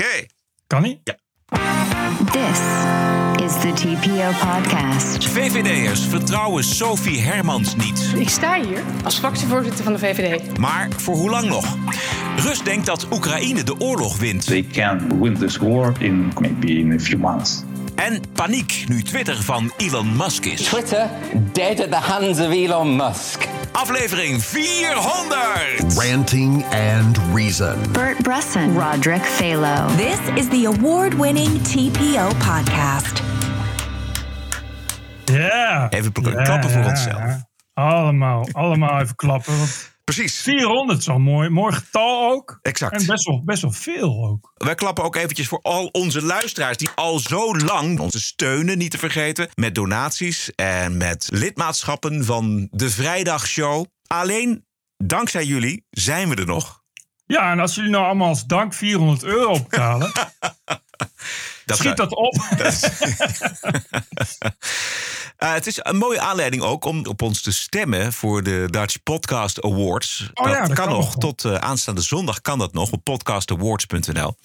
Oké. Kan niet? Ja. This is the TPO podcast. VVD'ers vertrouwen Sophie Hermans niet. Ik sta hier als fractievoorzitter van de VVD. Maar voor hoe lang nog? Rus denkt dat Oekraïne de oorlog wint. They can win this war in maybe in a few months. En paniek nu Twitter van Elon Musk is. Twitter dead at the hands of Elon Musk. Aflevering 400! Ranting and Reason. Bert Bresson, Roderick Phalo. This is the award winning TPO podcast. Ja. Even pl- Ja, klappen voor ja, onszelf. ja. Allemaal, allemaal even klappen. Want Precies. 400 is al mooi. Mooi getal ook. Exact. En best wel, best wel veel ook. Wij klappen ook eventjes voor al onze luisteraars die al zo lang onze steunen, niet te vergeten, met donaties en met lidmaatschappen van de Vrijdagshow. Alleen dankzij jullie zijn we er nog. Ja, en als jullie nou allemaal als dank 400 euro opbetalen, Dat schiet dat op. Eh, het is een mooie aanleiding ook om op ons te stemmen voor de Dutch Podcast Awards. Oh ja, dat kan kan nog. Tot eh, aanstaande zondag kan dat nog op podcastawards.nl.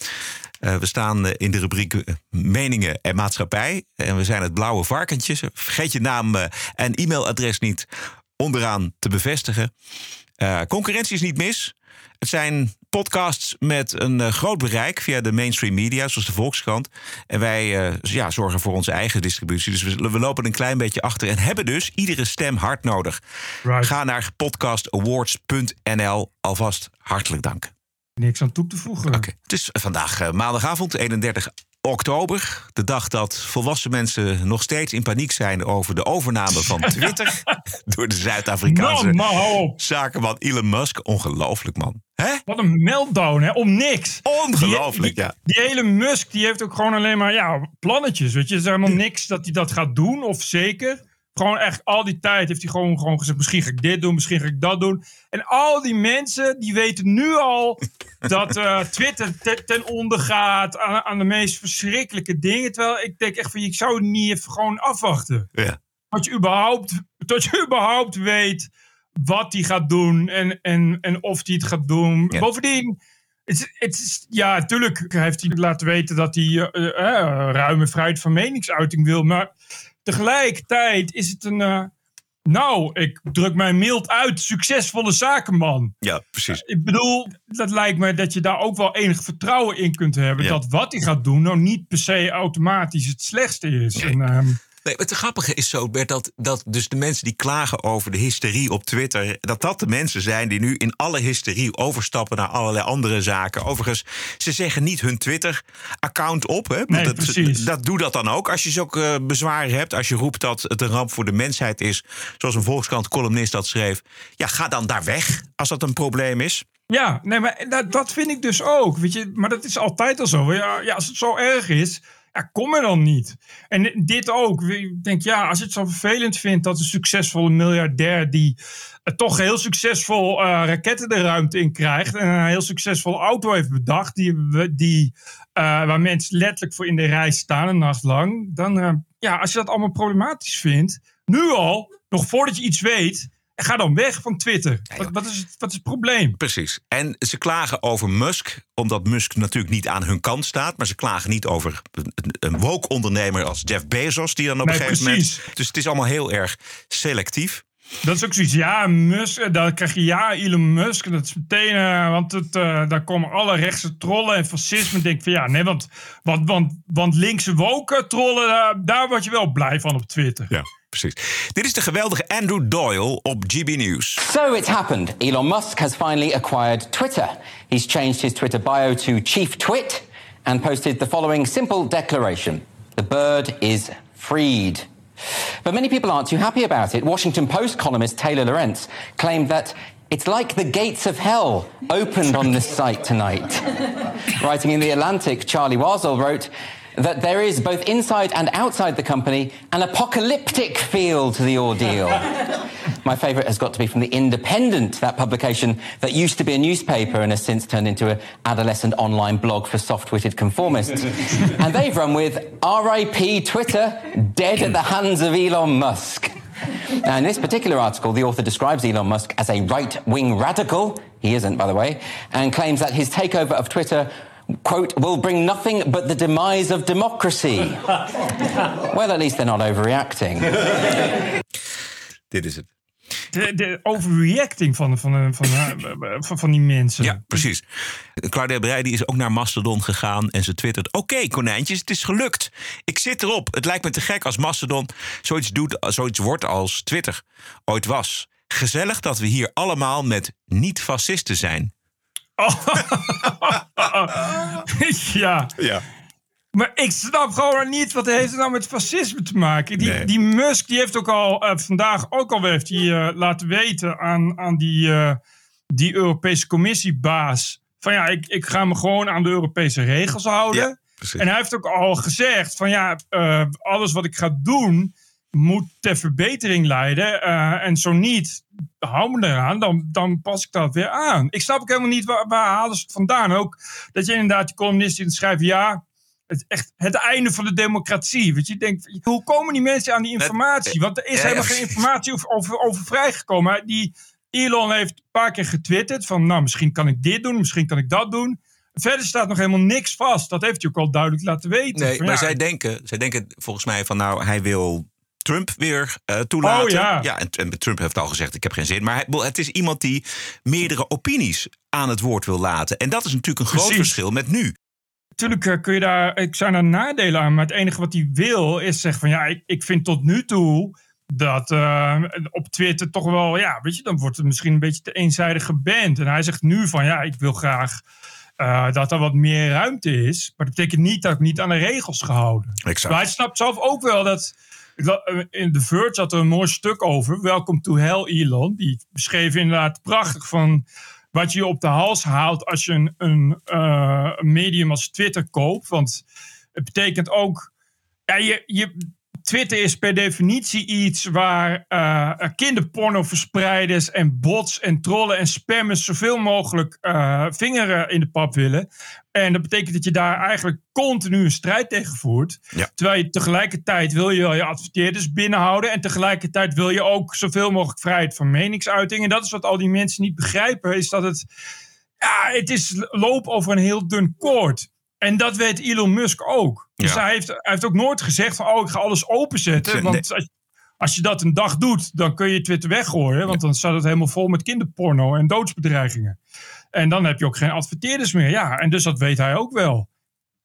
Eh, we staan in de rubriek meningen en maatschappij. En we zijn het blauwe varkentje. Vergeet je naam en e-mailadres niet onderaan te bevestigen. Concurrentie is niet mis. Het zijn podcasts met een eh, groot bereik via de mainstream media, zoals de Volkskrant. En wij eh, ja, zorgen voor onze eigen distributie. Dus we, we lopen een klein beetje achter en hebben dus iedere stem hard nodig. Right. Ga naar podcastawards.nl. Alvast hartelijk dank. Niks aan toe te voegen. Oké. Het is vandaag eh, maandagavond, 31 oktober. De dag dat volwassen mensen nog steeds in paniek zijn over de overname van Twitter door de Zuid-Afrikaanse zakenman Elon Musk. Ongelooflijk, man. Hè? Wat een meltdown, hè? Om niks. Ongelooflijk, die, ja. Die hele Musk, die heeft ook gewoon alleen maar ja, plannetjes. Weet je, er is helemaal niks dat hij dat gaat doen, of zeker. Gewoon echt al die tijd heeft hij gewoon, gewoon gezegd: misschien ga ik dit doen, misschien ga ik dat doen. En al die mensen die weten nu al dat eh, Twitter te- ten onder gaat aan, aan de meest verschrikkelijke dingen. Terwijl ik denk echt van: ik zou het niet even gewoon afwachten. Ja. Dat je überhaupt, dat je überhaupt weet wat hij gaat doen en, en, en of hij het gaat doen. Ja. Bovendien, het, het ja, natuurlijk heeft hij laten weten dat hij eh, eh, ruime vrijheid van meningsuiting wil. Maar tegelijkertijd is het een, eh, nou, ik druk mij mild uit, succesvolle zakenman. Ja, precies. Ik bedoel, dat lijkt me dat je daar ook wel enig vertrouwen in kunt hebben. Ja. Dat wat hij gaat doen, nou niet per se automatisch het slechtste is. En, ehm, Nee, het grappige is zo, Bert, dat, dat dus de mensen die klagen over de hysterie op Twitter... dat dat de mensen zijn die nu in alle hysterie overstappen naar allerlei andere zaken. Overigens, ze zeggen niet hun Twitter-account op. Hè? Nee, dat, precies. dat doe dat dan ook. Als je zulke eh, bezwaren hebt, als je roept dat het een ramp voor de mensheid is... zoals een Volkskrant-columnist dat schreef... ja, ga dan daar weg als dat een probleem is. Ja, nee, maar dat, dat vind ik dus ook. Weet je, maar dat is altijd al zo. Ja, ja, als het zo erg is, ja, kom er dan niet. En dit ook. Ik denk, ja, als je het zo vervelend vindt dat een succesvolle miljardair die eh, toch heel succesvol eh, raketten de ruimte in krijgt en een heel succesvol auto heeft bedacht, die, die, eh, waar mensen letterlijk voor in de rij staan een nacht lang, dan, ja, als je dat allemaal problematisch vindt, nu al, nog voordat je iets weet, ga dan weg van Twitter. Wat, wat, is, het, wat is het probleem? Precies. En ze klagen over Musk, omdat Musk natuurlijk niet aan hun kant staat. Maar ze klagen niet over een- een woke-ondernemer als Jeff Bezos, die dan op Nee, een gegeven precies. moment. Dus het is allemaal heel erg selectief. Dat is ook zoiets. Ja, Musk, eh, dan krijg je ja, Elon Musk. Dat is meteen, eh, want het, eh, daar komen alle rechtse trollen en fascisme. Denk van ja, nee, want, want, want, want linkse woke trollen, daar word je wel blij van op Twitter. Ja, precies. Dit is de geweldige Andrew Doyle op GB News. So it's happened. Elon Musk has finally acquired Twitter. He's changed his Twitter bio to Chief Twit and posted the following simple declaration The bird is freed. But many people aren't too happy about it. Washington Post columnist Taylor Lorenz claimed that it's like the gates of hell opened on this site tonight. Writing in The Atlantic, Charlie Wazel wrote that there is both inside and outside the company an apocalyptic feel to the ordeal. My favourite has got to be from The Independent, that publication that used to be a newspaper and has since turned into an adolescent online blog for soft witted conformists. and they've run with RIP Twitter, dead at the hands of Elon Musk. Now, in this particular article, the author describes Elon Musk as a right wing radical. He isn't, by the way, and claims that his takeover of Twitter quote, will bring nothing but the demise of democracy. well, at least they're not overreacting. Dit is het. De, de overreacting van, van, van, van, van die mensen. Ja, precies. Claudia Breij is ook naar Mastodon gegaan en ze twittert... Oké, konijntjes, het is gelukt. Ik zit erop. Het lijkt me te gek als Mastodon zoiets, doet, zoiets wordt als Twitter ooit was. Gezellig dat we hier allemaal met niet-fascisten zijn. ja. Ja. Maar ik snap gewoon niet wat heeft het nou met fascisme te maken. Die, Nee. die Musk die heeft ook al eh, vandaag ook al heeft hij, eh, laten weten aan, aan die, eh, die Europese commissiebaas. Van ja, ik, ik ga me gewoon aan de Europese regels houden. Ja, en hij heeft ook al gezegd van ja, alles wat ik ga doen moet ter verbetering leiden. eh, en zo niet, hou me eraan, dan, dan pas ik dat weer aan. Ik snap ook helemaal niet waar, waar halen ze het vandaan. Ook dat je inderdaad die columnisten in schrijven, ja, het, echt het einde van de democratie. Want je denkt, hoe komen die mensen aan die informatie? Want er is helemaal geen informatie over, over, over vrijgekomen. Die Elon heeft een paar keer getwitterd van, nou, misschien kan ik dit doen, misschien kan ik dat doen. Verder staat nog helemaal niks vast. Dat heeft hij ook al duidelijk laten weten. Nee, Van, maar ja, zij, denken, zij denken volgens mij van nou, hij wil Trump weer eh, toelaten. Oh, ja. en, en Trump heeft al gezegd, ik heb geen zin. Maar hij, het is iemand die meerdere opinies aan het woord wil laten. En dat is natuurlijk een groot Precies. verschil met nu. Natuurlijk eh, kun je daar, ik zou daar nadelen aan, maar het enige wat hij wil is zeggen van ja, ik, ik vind tot nu toe dat eh, op Twitter toch wel, ja, weet je, dan wordt het misschien een beetje te eenzijdig geband. En hij zegt nu van ja, ik wil graag dat er wat meer ruimte is, maar dat betekent niet dat ik niet aan de regels gehouden. Exact. Maar hij snapt zelf ook wel dat. Eh, In The Verge zat er een mooi stuk over. Welcome to Hell, Elon. Die beschreef inderdaad prachtig van wat je op de hals haalt als je een, een, eh, een medium als Twitter koopt. Want het betekent ook. Ja, je, je, Twitter is per definitie iets waar eh kinderpornoverspreiders en bots en trollen en spammers zoveel mogelijk eh vingeren in de pap willen. En dat betekent dat je daar eigenlijk continu een strijd tegen voert. Ja. Terwijl je tegelijkertijd wil je wel je adverteerders binnenhouden. En tegelijkertijd wil je ook zoveel mogelijk vrijheid van meningsuiting. En dat is wat al die mensen niet begrijpen. Is dat het, ja, het is loop over een heel dun koord. En dat weet Elon Musk ook. Dus Ja. hij, heeft, hij heeft ook nooit gezegd van, oh, ik ga alles openzetten. Want als, als je dat een dag doet, dan kun je Twitter weggooien. Want dan staat het helemaal vol met kinderporno en doodsbedreigingen. En dan heb je ook geen adverteerders meer. Ja, en dus dat weet hij ook wel.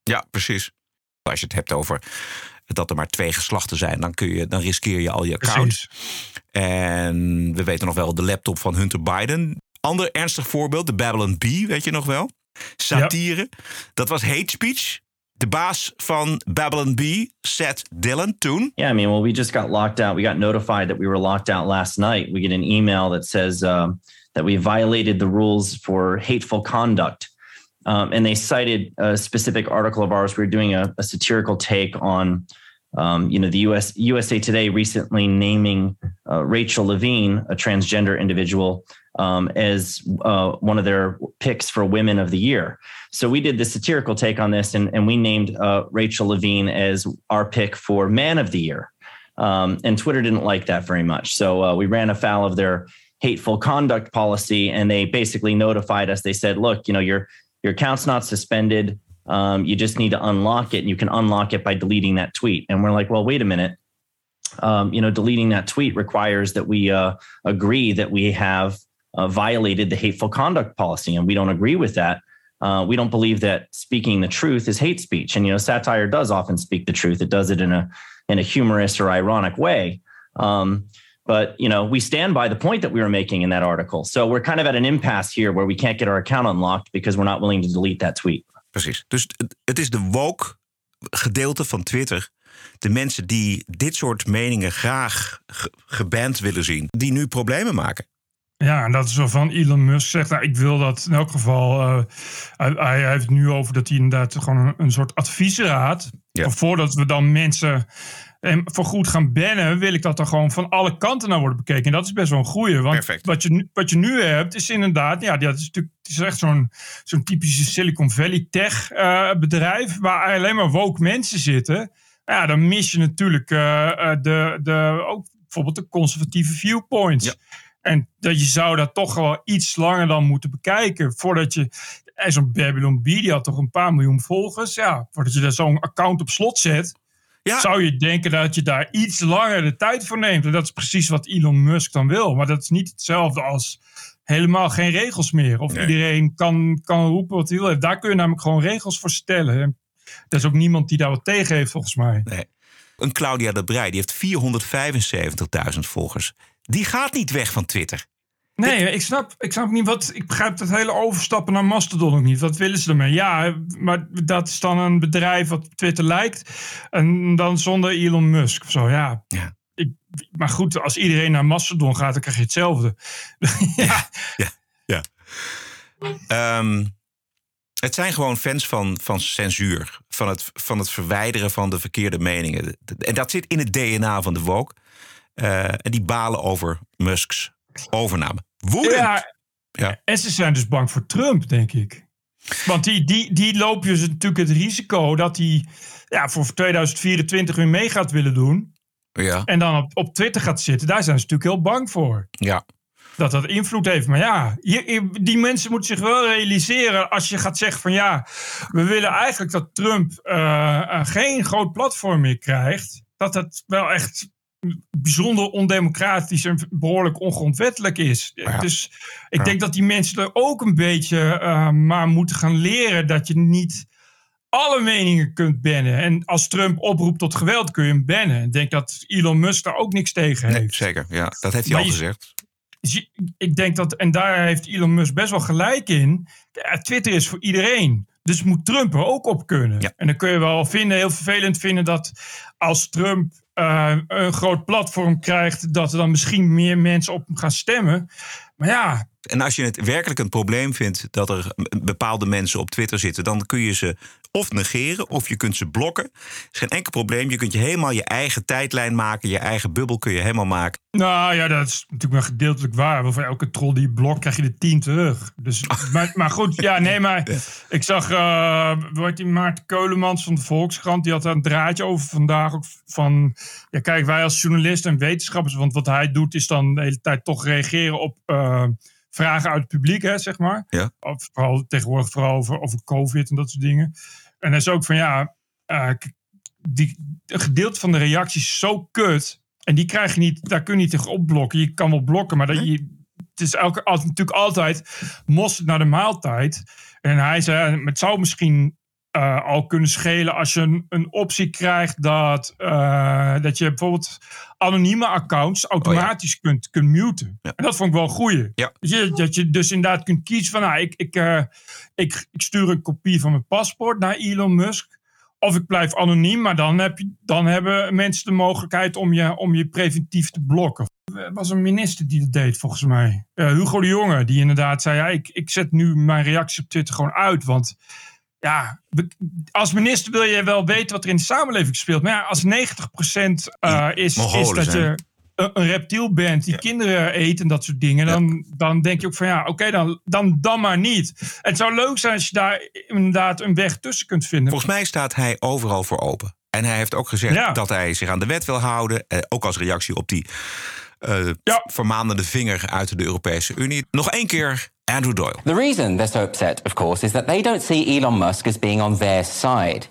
Ja, precies. Als je het hebt over dat er maar twee geslachten zijn, dan, kun je, dan riskeer je al je account. Precies. En we weten nog wel de laptop van Hunter Biden. Ander ernstig voorbeeld, de Babylon Bee, weet je nog wel? Satire. Dat was hate speech. De baas van Babylon Bee, Seth Dillon, toen. Yeah, I mean, well, we just got locked out. We got notified that we were locked out last night. We get an email that says um, that we violated the rules for hateful conduct. Um, and they cited a specific article of ours. We were doing a, a satirical take on, um, you know, the US USA Today recently naming uh, Rachel Levine, a transgender individual, um, as uh, one of their picks for Women of the Year. So we did the satirical take on this, and, and we named uh, Rachel Levine as our pick for Man of the Year. Um, and Twitter didn't like that very much. So uh, we ran afoul of their hateful conduct policy, and they basically notified us. They said, "Look, you know your your account's not suspended. Um, you just need to unlock it, and you can unlock it by deleting that tweet." And we're like, "Well, wait a minute." Um, you know, deleting that tweet requires that we uh, agree that we have uh, violated the hateful conduct policy, and we don't agree with that. Uh, we don't believe that speaking the truth is hate speech, and you know, satire does often speak the truth. It does it in a in a humorous or ironic way. Um, but you know, we stand by the point that we were making in that article. So we're kind of at an impasse here, where we can't get our account unlocked because we're not willing to delete that tweet. Precies. Dus het- het is de woke gedeelte van Twitter. De mensen die dit soort meningen graag ge- geband willen zien. Die nu problemen maken. Ja, en dat is waarvan Elon Musk zegt, nou, ik wil dat in elk geval. eh, hij, hij heeft nu over dat hij inderdaad gewoon een, een soort adviesraad. Ja. Voordat we dan mensen eh, voor goed gaan bannen, wil ik dat er gewoon van alle kanten naar worden bekeken. En dat is best wel een goeie. Want Perfect. Wat, je, nu- wat je nu hebt, is inderdaad, ja, dat is natuurlijk het is echt zo'n zo'n typische Silicon Valley tech eh, bedrijf. Waar alleen maar woke mensen zitten. Ja, dan mis je natuurlijk eh, eh, de, de, ook bijvoorbeeld de conservatieve viewpoints. Ja. En dat je zou dat toch wel iets langer dan moeten bekijken. Voordat je. En zo'n Babylon B, die had toch een paar miljoen volgers. Ja, voordat je daar zo'n account op slot zet, Ja. zou je denken dat je daar iets langer de tijd voor neemt. En dat is precies wat Elon Musk dan wil. Maar dat is niet hetzelfde als helemaal geen regels meer. Of Nee. iedereen kan, kan roepen wat hij wil. Daar kun je namelijk gewoon regels voor stellen. En er is ook niemand die daar wat tegen heeft, volgens mij. Nee. Een Claudia de Brij, die heeft 475.000 volgers. Die gaat niet weg van Twitter. Nee, ik snap, ik snap niet wat. Ik begrijp dat hele overstappen naar Mastodon ook niet. Wat willen ze ermee? Ja, maar dat is dan een bedrijf wat op Twitter lijkt. En dan zonder Elon Musk of zo. Ja. Ja. Ik, maar goed, als iedereen naar Mastodon gaat, dan krijg je hetzelfde. ja. Ehm, het zijn gewoon fans van, van censuur. Van het, van het verwijderen van de verkeerde meningen. En dat zit in het DNA van de woke. Eh, en die balen over Musks overname. Woedend. Ja, Ja. En ze zijn dus bang voor Trump, denk ik. Want die, die, die lopen dus natuurlijk het risico dat hij ja, voor 2024 weer mee gaat willen doen. Ja. En dan op, op Twitter gaat zitten. Daar zijn ze natuurlijk heel bang voor. ja. dat dat invloed heeft. Maar ja, je- die mensen moeten zich wel realiseren als je gaat zeggen van ja, we willen eigenlijk dat Trump eh, eh, geen groot platform meer krijgt. Dat dat wel echt bijzonder ondemocratisch en behoorlijk ongrondwettelijk is. Ja. Dus ik Ja. denk dat die mensen er ook een beetje eh, maar moeten gaan leren dat je niet alle meningen kunt bannen. En als Trump oproept tot geweld kun je hem bannen. Ik denk dat Elon Musk daar ook niks tegen heeft. Nee, zeker. Ja, dat heeft hij Maar al je- gezegd. Ik denk dat, en daar heeft Elon Musk best wel gelijk in. Ja, Twitter is voor iedereen. Dus moet Trump er ook op kunnen. Ja. En dan kun je wel vinden, heel vervelend vinden dat als Trump eh, een groot platform krijgt, dat er dan misschien meer mensen op gaan stemmen. Maar ja, En als je het werkelijk een probleem vindt dat er bepaalde mensen op Twitter zitten, dan kun je ze of negeren of je kunt ze blokken. is geen enkel probleem. Je kunt je helemaal je eigen tijdlijn maken, je eigen bubbel kun je helemaal maken. nou ja, dat is natuurlijk wel gedeeltelijk waar. Want voor elke troll die je blokt, krijg je er tien terug. Dus, maar, maar goed, ja, nee, maar ik zag, wordt die Maarten Keulemans van de Volkskrant, die had daar een draadje over vandaag ook van, ja kijk, wij als journalisten en wetenschappers, want wat hij doet is dan de hele tijd toch reageren op eh, vragen uit het publiek, hè, zeg maar. Ja. Of vooral tegenwoordig vooral over, over COVID en dat soort dingen. En hij is ook van, ja, eh, k- die, een gedeelte van de reacties is zo kut. En die krijg je niet, daar kun je niet tegen opblokken. Je kan wel blokken, maar dat je, het is elke, natuurlijk altijd mosterd naar de maaltijd. En hij zei, het zou misschien eh, al kunnen schelen als je een, een optie krijgt dat, eh, dat je bijvoorbeeld anonieme accounts automatisch kunt, kunt muten. Oh Ja. En dat vond ik wel een goeie. Ja. Dat, je, dat je dus inderdaad kunt kiezen van, nou, ik, ik, eh, ik, ik stuur een kopie van mijn paspoort naar Elon Musk. Of ik blijf anoniem, maar dan, heb je, dan hebben mensen de mogelijkheid om je, om je preventief te blokken. Er was een minister die dat deed, volgens mij. Hugo de Jonge, die inderdaad zei: ja, ik, ik zet nu mijn reactie op Twitter gewoon uit. Want ja, als minister wil je wel weten wat er in de samenleving speelt. Maar ja, als 90% eh is, is dat je een, een reptiel bent die kinderen eet en dat soort dingen, dan, dan denk je ook van ja, oké, dan, dan, dan maar niet. Het zou leuk zijn als je daar inderdaad een weg tussen kunt vinden. Volgens mij staat hij overal voor open. En hij heeft ook gezegd Ja. dat hij zich aan de wet wil houden. eh, ook als reactie op die eh Ja. vermanende vinger uit de Europese Unie. Nog één keer Andrew Doyle. The reason they're so upset, of course, is that they don't see Elon Musk as being on their side.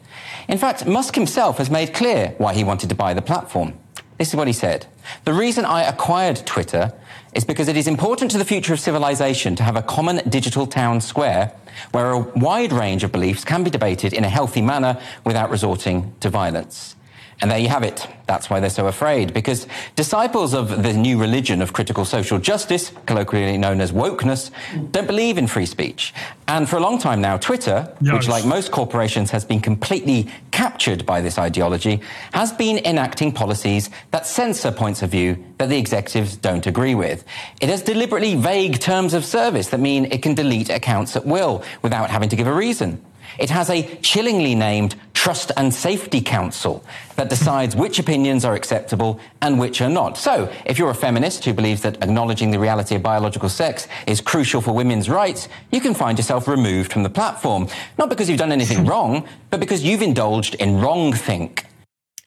In fact, Musk himself has made clear why he wanted to buy the platform. This is what he said The reason I acquired Twitter is because it is important to the future of civilization to have a common digital town square where a wide range of beliefs can be debated in a healthy manner without resorting to violence. And there you have it. That's why they're so afraid. Because disciples of the new religion of critical social justice, colloquially known as wokeness, don't believe in free speech. And for a long time now, Twitter, which, like most corporations, has been completely captured by this ideology, has been enacting policies that censor points of view that the executives don't agree with. It has deliberately vague terms of service that mean it can delete accounts at will without having to give a reason. It has a chillingly named Trust and Safety Council that decides which opinions are acceptable and which are not. So, if you're a feminist who believes that acknowledging the reality of biological sex is crucial for women's rights, you can find yourself removed from the platform. Not because you've done anything wrong, but because you've indulged in wrong think.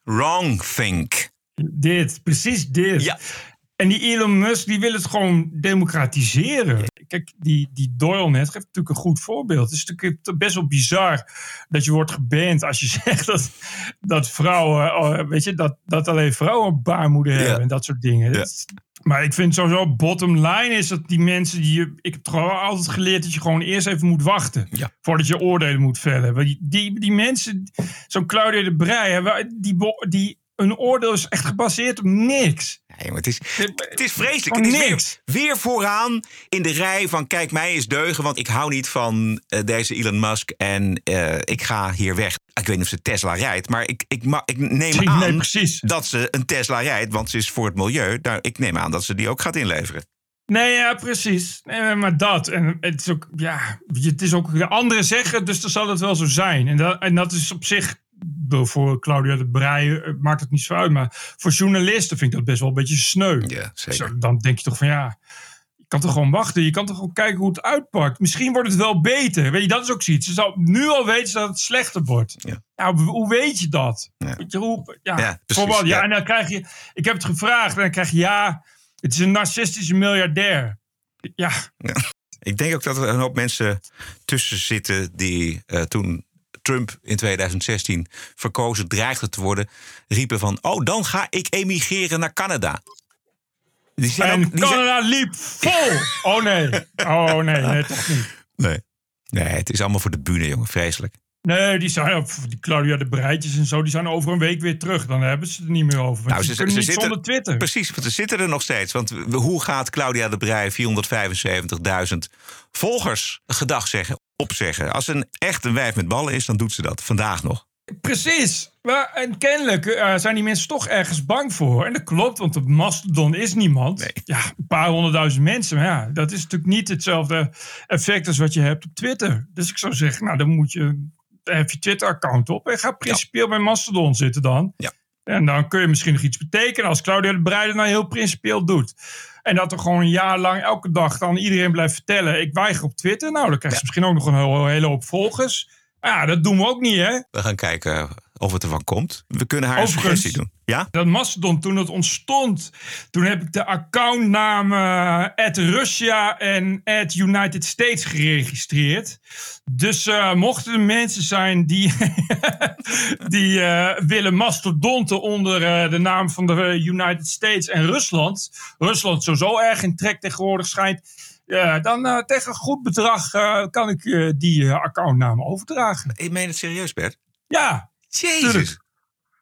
Wrong think. Dit, precies dit. Ja. En die Elon Musk, die wil het gewoon democratiseren. Kijk, die, die Doyle net geeft natuurlijk een goed voorbeeld. Het is natuurlijk best wel bizar dat je wordt geband als je zegt dat, dat vrouwen, oh, weet je, dat, dat alleen vrouwen een baarmoeder hebben en dat soort dingen. Dat maar ik vind sowieso, bottom line is dat die mensen die je. Ik heb wel altijd geleerd dat je gewoon eerst even moet wachten. Ja. Voordat je oordelen moet vellen. Die, die, die mensen, zo'n Claudia de waar- die, die, een oordeel is echt gebaseerd op niks. Nee, maar het is, het is vreselijk. Het is niks. weer vooraan in de rij van kijk, mij is deugen, want ik hou niet van eh, deze Elon Musk en eh, ik ga hier weg. Ik weet niet of ze Tesla rijdt, maar ik, ik, ma- ik neem Nee, aan nee, dat ze een Tesla rijdt, want ze is voor het milieu. Nou, ik neem aan dat ze die ook gaat inleveren. Nee, ja, precies. Nee, maar dat. En het is ook, ja, het is ook de anderen zeggen, dus dan zal het wel zo zijn. En dat, en dat is op zich, voor Claudia de Breij eh, maakt het niet zo uit. Maar voor journalisten vind ik dat best wel een beetje sneu. Ja, Zo, Dan denk je toch van ja, je kan toch gewoon wachten. Je kan toch gewoon kijken hoe het uitpakt. Misschien wordt het wel beter. Weet je, dat is ook zoiets. Ze zal nu al weten dat het slechter wordt. Ja. Nou, hoe weet je dat? Ja. Weet je, hoe, ja, Ja, precies, voor wat? Ja, ja. en dan krijg je, ik heb het gevraagd en dan krijg je ja, het is een narcistische miljardair. Ja, Ik denk ook dat er een hoop mensen tussen zitten die eh, toen Trump in 2016 verkozen dreigde te worden, riepen van: Oh, dan ga ik emigreren naar Canada. Die zijn en ook- die zijn- Canada liep vol. Oh nee, oh nee, nee, toch niet. Nee. nee, het is allemaal voor de bühne, jongen. Vreselijk. Nee, die zijn, die Claudia de Breitjes en zo, die zijn over een week weer terug. Dan hebben ze het er niet meer over. Nou, ze, ze- kunnen ze niet zitten- zonder Twitter. Precies, want ze zitten er nog steeds. Want hoe gaat Claudia de Brij 475.000 volgers gedag zeggen, opzeggen? Als een echt een wijf met ballen is, dan doet ze dat. Vandaag nog. Precies. Maar, en kennelijk eh, zijn die mensen toch ergens bang voor. En dat klopt, want op Mastodon is niemand. Nee. Ja, een paar honderdduizend mensen. Maar ja, dat is natuurlijk niet hetzelfde effect als wat je hebt op Twitter. Dus ik zou zeggen, nou dan moet je, heb je Twitter-account op. En ga principieel bij Mastodon zitten dan. Ja. En dan kun je misschien nog iets betekenen als Claudia de Breij het nou heel principieel doet. En dat er gewoon een jaar lang elke dag dan iedereen blijft vertellen... ik weiger op Twitter. Nou, dan krijg je misschien ook nog een hele, hele hoop volgers. Ja, dat doen we ook niet, hè? We gaan kijken of het ervan komt. We kunnen haar Overigens- een suggestie doen. Ja? Dat Mastodon, toen het ontstond, toen heb ik de accountnamen at Russia en at United States geregistreerd. Dus eh, mochten er mensen zijn die, die eh, willen mastodonten onder eh, de naam van de United States en Rusland. Rusland sowieso erg in trek tegenwoordig schijnt. Ja, dan eh, tegen een goed bedrag eh, kan ik eh, die eh, accountnamen overdragen. Ik meen het serieus, Bert. Ja, Jezus. Tuurlijk.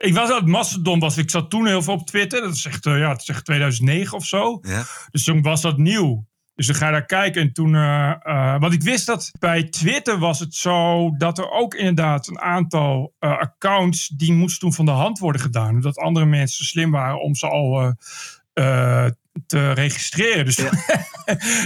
Ik was uit Mastodon, was, ik zat toen heel veel op Twitter. Dat is echt, eh, ja, het is echt 2009 of zo. Ja. Dus toen was dat nieuw. Dus dan ga je daar kijken. En toen, eh, eh, want ik wist dat bij Twitter was het zo dat er ook inderdaad een aantal accounts die moesten toen van de hand worden gedaan. Omdat andere mensen slim waren om ze al te registreren. Dus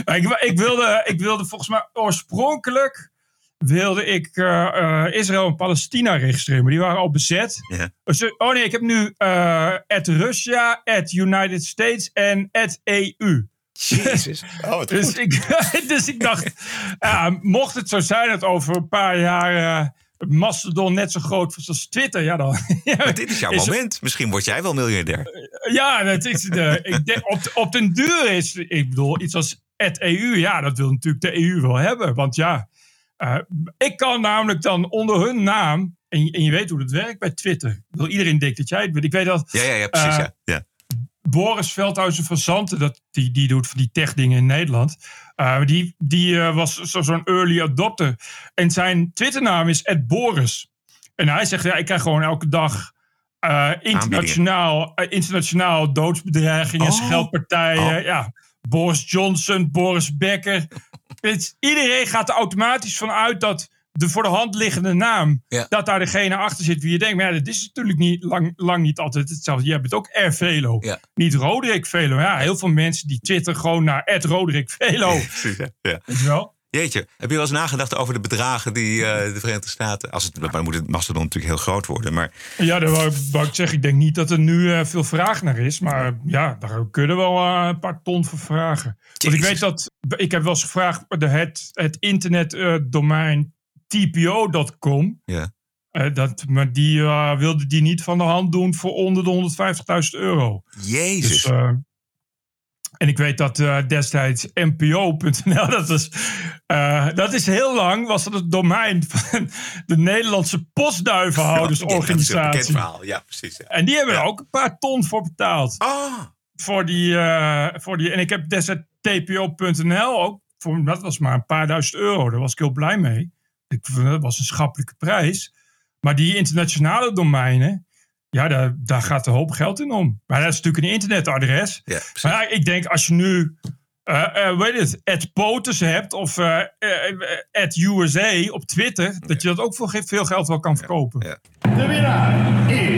Maar ik, ik, wilde, ik wilde volgens mij oorspronkelijk wilde ik eh, eh, Israël en Palestina registreren, maar die waren al bezet. Ja. Dus, eh, oh nee, ik heb nu eh at Russia, at United States en at EU. Jezus. Oh, wat Dus goed. ik, dus ik dacht, ja, mocht het zo zijn dat over een paar jaar eh, Mastodon net zo groot was als Twitter, ja dan. ja, Maar dit is jouw is- moment. Misschien word jij wel miljardair. Ja, dat is de, ik denk, op, op den duur is, ik bedoel, iets als het EU, ja, dat wil natuurlijk de EU wel hebben. Want ja, eh, ik kan namelijk dan onder hun naam, en, je- en je weet hoe dat werkt bij Twitter. Bedoel, iedereen denkt dat jij het bent. Ik weet dat Ja, ja, ja precies. Eh, ja. Ja. Boris Veldhuizen van Zanten, dat, die, die doet van die tech-dingen in Nederland. eh, die die was zo- zo'n early adopter. En zijn Twitternaam is Boris. En hij zegt, ja, ik krijg gewoon elke dag internationaal, internationaal doodsbedreigingen, Oh. scheldpartijen. Oh. Ja, Boris Johnson, Boris Becker. Het- iedereen gaat er automatisch van uit dat de voor de hand liggende naam, Ja. dat daar degene achter zit wie je denkt. Maar ja, dat is natuurlijk niet, lang, lang niet altijd hetzelfde. Jij bent ook R. Velo, Ja. niet Roderick Velo. Ja, heel veel mensen die twitteren gewoon naar Ed Roderick Velo. Precies, ja. ja. Weet je wel? Jeetje, heb je wel eens nagedacht over de bedragen die eh, de Verenigde Staten... Als het, maar dan moet het Mastodon natuurlijk heel groot worden. Maar Ja, dat wou, wou ik zeggen. Ik denk niet dat er nu eh, veel vraag naar is. Maar ja, daar kunnen we wel eh, een paar ton voor vragen. Want ik weet dat... Ik heb wel eens gevraagd... De, het, het internetdomein tpo.com... ja. eh, dat, maar die eh, wilde die niet van de hand doen voor onder de 150.000 euro. Jezus. Dus, eh, En ik weet dat uh, destijds NPO.nl, dat is, uh, dat is heel lang, was dat het domein van de Nederlandse postduivenhoudersorganisatie. Ja, verhaal, ja precies. Ja. En die hebben er ook een paar ton voor betaald. Ah. Voor die, uh, voor die, en ik heb destijds TPO.nl ook, voor, dat was maar een paar duizend euro, daar was ik heel blij mee. Dat was een schappelijke prijs. Maar die internationale domeinen, ja, daar, daar gaat een hoop geld in om. Maar dat is natuurlijk een internetadres. Ja, maar ja, ik denk als je nu, uh, uh, weet het, at POTUS hebt of uh, at USA op Twitter, dat je dat ook voor veel geld wel kan verkopen. Ja. De winnaar is...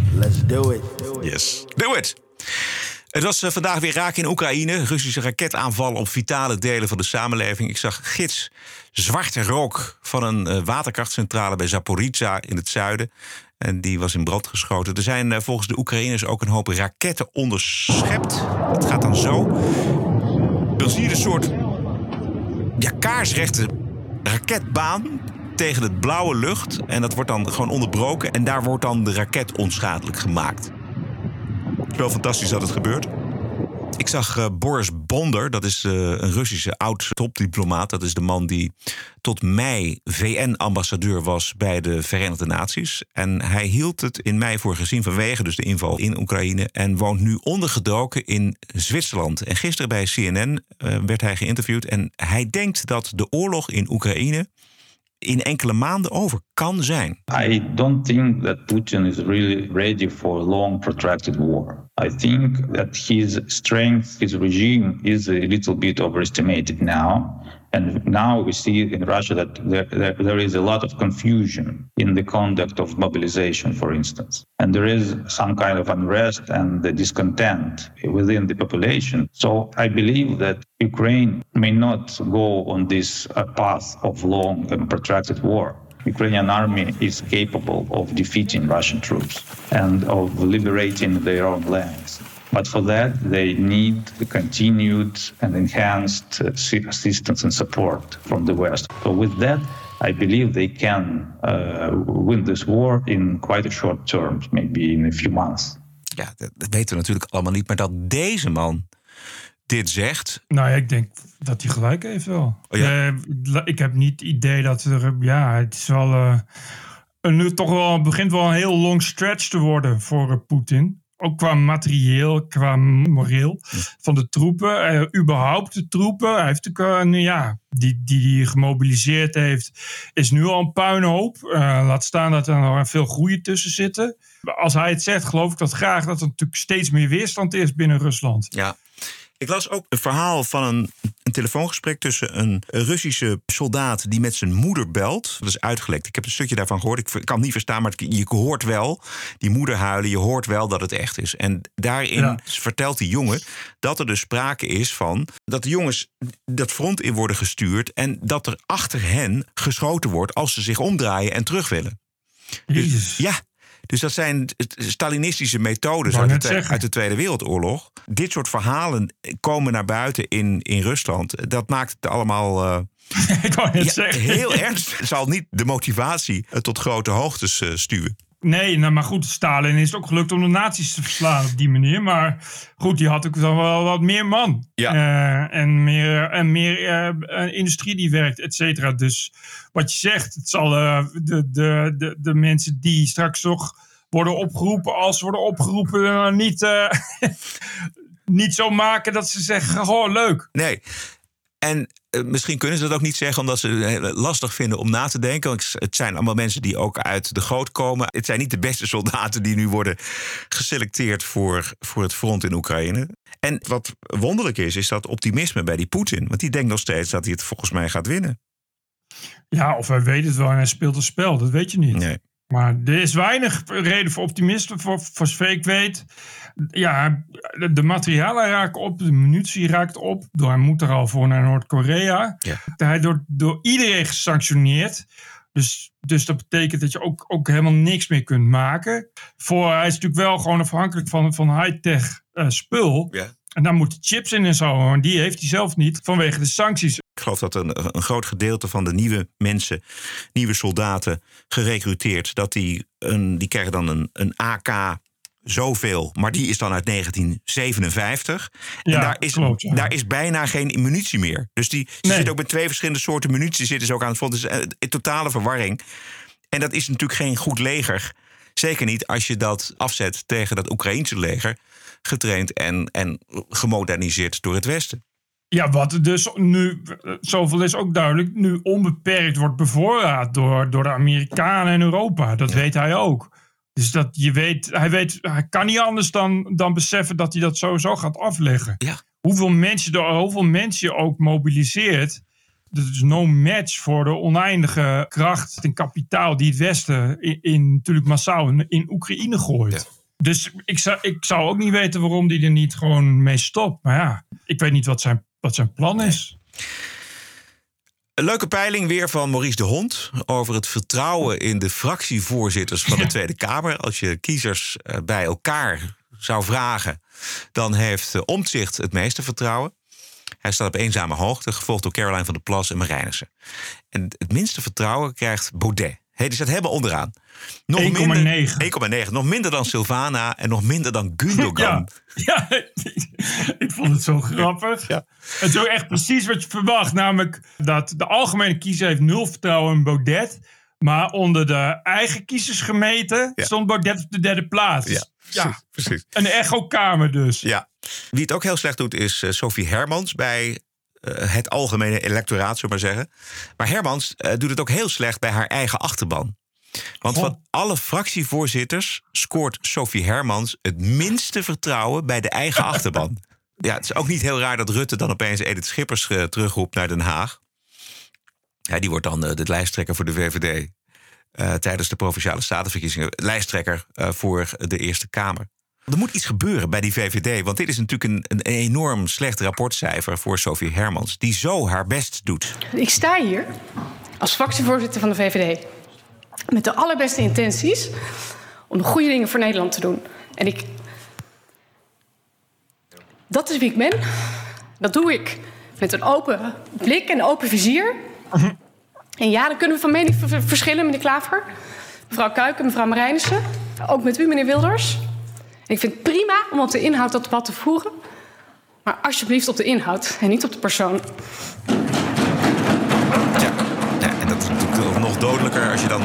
Let's do it. Yes, do it! Het was uh, vandaag weer raak in Oekraïne. Russische raketaanval op vitale delen van de samenleving. Ik zag gids zwarte rook van een uh, waterkrachtcentrale bij Zaporizhia in het zuiden. En die was in brand geschoten. Er zijn uh, volgens de Oekraïners ook een hoop raketten onderschept. Het gaat dan zo. Dan zie je een soort ja, kaarsrechte raketbaan tegen het blauwe lucht. En dat wordt dan gewoon onderbroken. En daar wordt dan de raket onschadelijk gemaakt. Het is wel fantastisch dat het gebeurt. Ik zag uh, Boris Bonder, dat is uh, een Russische oud-topdiplomaat. Dat is de man die tot mei VN-ambassadeur was bij de Verenigde Naties. En hij hield het in mei voor gezien vanwege dus de inval in Oekraïne. En woont nu ondergedoken in Zwitserland. En gisteren bij CNN uh, werd hij geïnterviewd. En hij denkt dat de oorlog in Oekraïne in enkele maanden over kan zijn. I don't think that Putin is really ready for a long protracted war. I think that his strength, his regime is a little bit overestimated now. And now we see in Russia that there, there, there is a lot of confusion in the conduct of mobilization, for instance. And there is some kind of unrest and discontent within the population. So I believe that Ukraine may not go on this uh, path of long and protracted war. Ukrainian army is capable of defeating Russian troops and of liberating their own lands. But for that, they need continued and enhanced assistance and support from the West. So with that, I believe they can uh, win this war in quite a short term, maybe in a few months. Ja, dat, weten we natuurlijk allemaal niet. Maar dat deze man dit zegt. Nou ja, ik denk dat hij gelijk heeft wel. Oh, ja. uh, ik heb niet het idee dat er. Ja, het is wel. Uh, nu toch wel. begint wel een heel long stretch te worden voor uh, Poetin. Ook qua materieel, qua moreel van de troepen. Uh, überhaupt de troepen. Hij heeft natuurlijk, uh, ja, die, die die gemobiliseerd heeft, is nu al een puinhoop. Uh, laat staan dat er nog veel groei tussen zitten. Als hij het zegt, geloof ik dat graag dat er natuurlijk steeds meer weerstand is binnen Rusland. Ja. Ik las ook een verhaal van een, een telefoongesprek tussen een Russische soldaat die met zijn moeder belt. Dat is uitgelekt. Ik heb een stukje daarvan gehoord. Ik kan het niet verstaan, maar je hoort wel die moeder huilen. Je hoort wel dat het echt is. En daarin ja. vertelt die jongen dat er dus sprake is van dat de jongens dat front in worden gestuurd en dat er achter hen geschoten wordt als ze zich omdraaien en terug willen. Dus, ja, dus dat zijn Stalinistische methodes uit de, uit de, Tweede Wereldoorlog. Dit soort verhalen komen naar buiten in, in Rusland. Dat maakt het allemaal. Uh, Ik wou net ja, zeggen. heel erg. zal niet de motivatie tot grote hoogtes uh, stuwen. Nee, nou, maar goed, Stalin is het ook gelukt om de nazi's te verslaan op die manier. Maar goed, die had ook wel wat meer man. Ja. Uh, en meer, en meer uh, industrie die werkt, et cetera. Dus wat je zegt, het zal uh, de, de, de, de mensen die straks toch worden opgeroepen, als ze worden opgeroepen, niet, niet zo maken dat ze zeggen, oh leuk. Nee. En misschien kunnen ze dat ook niet zeggen omdat ze het lastig vinden om na te denken. Want het zijn allemaal mensen die ook uit de goot komen. Het zijn niet de beste soldaten die nu worden geselecteerd voor, voor het front in Oekraïne. En wat wonderlijk is, is dat optimisme bij die Poetin. Want die denkt nog steeds dat hij het volgens mij gaat winnen. Ja, of hij weet het wel en hij speelt een spel. Dat weet je niet. Nee. Maar er is weinig reden voor optimisme, voor, voor zover ik weet. Ja, de, materialen raken op, de munitie raakt op. Hij moet er al voor naar Noord-Korea. Ja. Hij wordt door iedereen gesanctioneerd. Dus, dus dat betekent dat je ook, ook helemaal niks meer kunt maken. Voor, hij is natuurlijk wel gewoon afhankelijk van, van high-tech eh, spul. Ja. En daar moeten chips in en zo. En die heeft hij zelf niet vanwege de sancties. Ik geloof dat een, een groot gedeelte van de nieuwe mensen, nieuwe soldaten gerecruiteerd, dat die, een, die krijgen dan een, een AK zoveel, maar die is dan uit 1957. Ja, en daar is, klopt, ja. daar is bijna geen munitie meer. Dus die, ze Nee. zitten ook met twee verschillende soorten munitie zitten ze ook aan het front. Dus eh, een totale verwarring. En dat is natuurlijk geen goed leger. Zeker niet als je dat afzet tegen dat Oekraïense leger, getraind en, en gemoderniseerd door het Westen. Ja, wat dus nu, zoveel is ook duidelijk, nu onbeperkt wordt bevoorraad door, door de Amerikanen en Europa. Dat weet hij ook. Dus dat je weet, hij weet, hij kan niet anders dan, dan beseffen dat hij dat sowieso gaat afleggen. Ja. Hoeveel mensen, hoeveel mensen je ook mobiliseert. Dat is no match voor de oneindige kracht en kapitaal die het Westen in, in natuurlijk massaal in, in Oekraïne gooit. Dus ik zou, ik zou ook niet weten waarom die er niet gewoon mee stopt. Maar ja, ik weet niet wat zijn, wat zijn plan is. Een leuke peiling weer van Maurice de Hond over het vertrouwen in de fractievoorzitters van de Tweede Kamer. Als je kiezers eh, bij elkaar zou vragen, dan heeft Omtzigt het meeste vertrouwen. Hij staat op eenzame hoogte, gevolgd door Caroline van der Plas en Marijnissen. En het minste vertrouwen krijgt Baudet. Hey, die staat helemaal onderaan. Nog 1,9. minder- 1,9. Nog minder dan Silvana en nog minder dan Gundogan. Ja, ja ik vond het zo grappig. Ja. Het is ook echt precies wat je verwacht. Namelijk dat de algemene kiezer heeft nul vertrouwen in Baudet. Maar onder de eigen kiezers gemeten Ja. stond Baudet op de derde plaats. Ja, ja. precies. Een echokamer dus. Ja. Wie het ook heel slecht doet is eh, Sophie Hermans bij het algemene electoraat, zullen we maar zeggen. Maar Hermans eh, doet het ook heel slecht bij haar eigen achterban. Want Goh. van alle fractievoorzitters scoort Sophie Hermans het minste vertrouwen bij de eigen achterban. Ja, het is ook niet heel raar dat Rutte dan opeens Edith Schippers eh, terugroept naar Den Haag. Ja, die wordt dan eh, de lijsttrekker voor de VVD. eh, tijdens de provinciale statenverkiezingen. Lijsttrekker eh, voor de Eerste Kamer. Er moet iets gebeuren bij die VVD. Want dit is natuurlijk een, een enorm slecht rapportcijfer voor Sophie Hermans. Die zo haar best doet. Ik sta hier als fractievoorzitter van de VVD. Met de allerbeste intenties om de goede dingen voor Nederland te doen. En ik. Dat is wie ik ben. Dat doe ik met een open blik en open vizier. En ja, dan kunnen we van mening ver- verschillen, meneer Klaver. Mevrouw Kuiken, mevrouw Marijnissen. Ook met u, meneer Wilders. En ik vind het prima om op de inhoud dat debat te voeren. Maar alsjeblieft op de inhoud en niet op de persoon. Ja, en dat is natuurlijk ook nog dodelijker als je dan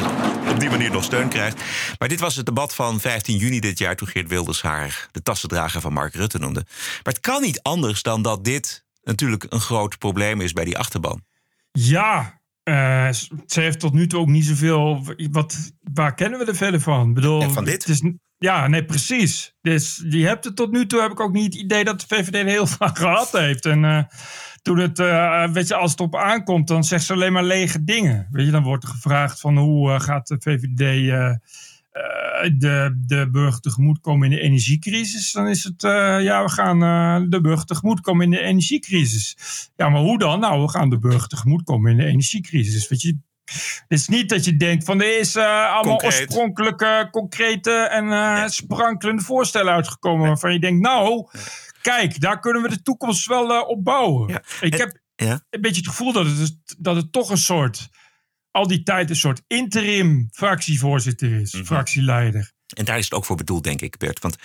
op die manier nog steun krijgt. Maar dit was het debat van 15 juni dit jaar... toen Geert Wilders haar de tassendrager van Mark Rutte noemde. Maar het kan niet anders dan dat dit natuurlijk een groot probleem is bij die achterban. Ja, eh, ze heeft tot nu toe ook niet zoveel. Wat, waar kennen we er verder van? Ik bedoel, Ja, van dit? Het is, ja, nee, precies. Dus je hebt het tot nu toe heb ik ook niet het idee dat de VVD er heel veel gehad heeft. En eh, toen het, eh, weet je, als het op aankomt, dan zegt ze alleen maar lege dingen. Weet je, dan wordt er gevraagd van hoe eh, gaat de VVD de, de burger tegemoetkomen in de energiecrisis? Dan is het, ja, we gaan de burger tegemoetkomen in de energiecrisis. Ja, maar hoe dan? Nou, we gaan de burger tegemoetkomen in de energiecrisis. Weet je, het is niet dat je denkt van er is eh, allemaal Concreet. oorspronkelijke, concrete en eh, sprankelende voorstellen uitgekomen. Waarvan je denkt, nou, kijk, daar kunnen we de toekomst wel eh, op bouwen. Ja. Ik heb Ja? een beetje het gevoel dat het, dat het toch een soort, al die tijd een soort interim fractievoorzitter is, Mhm. fractieleider. En daar is het ook voor bedoeld, denk ik, Bert. Want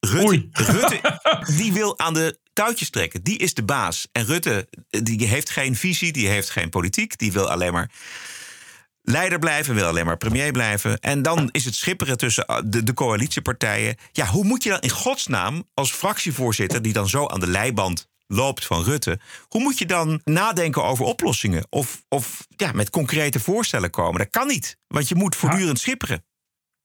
Rutte. Rutte die wil aan de touwtjes trekken. Die is de baas. En Rutte die heeft geen visie, die heeft geen politiek. Die wil alleen maar leider blijven, wil alleen maar premier blijven. En dan is het schipperen tussen uh, de, de coalitiepartijen. Ja, hoe moet je dan in godsnaam als fractievoorzitter... die dan zo aan de leiband loopt van Rutte... hoe moet je dan nadenken over oplossingen? Of, of ja, met concrete voorstellen komen? Dat kan niet, want je moet voortdurend schipperen.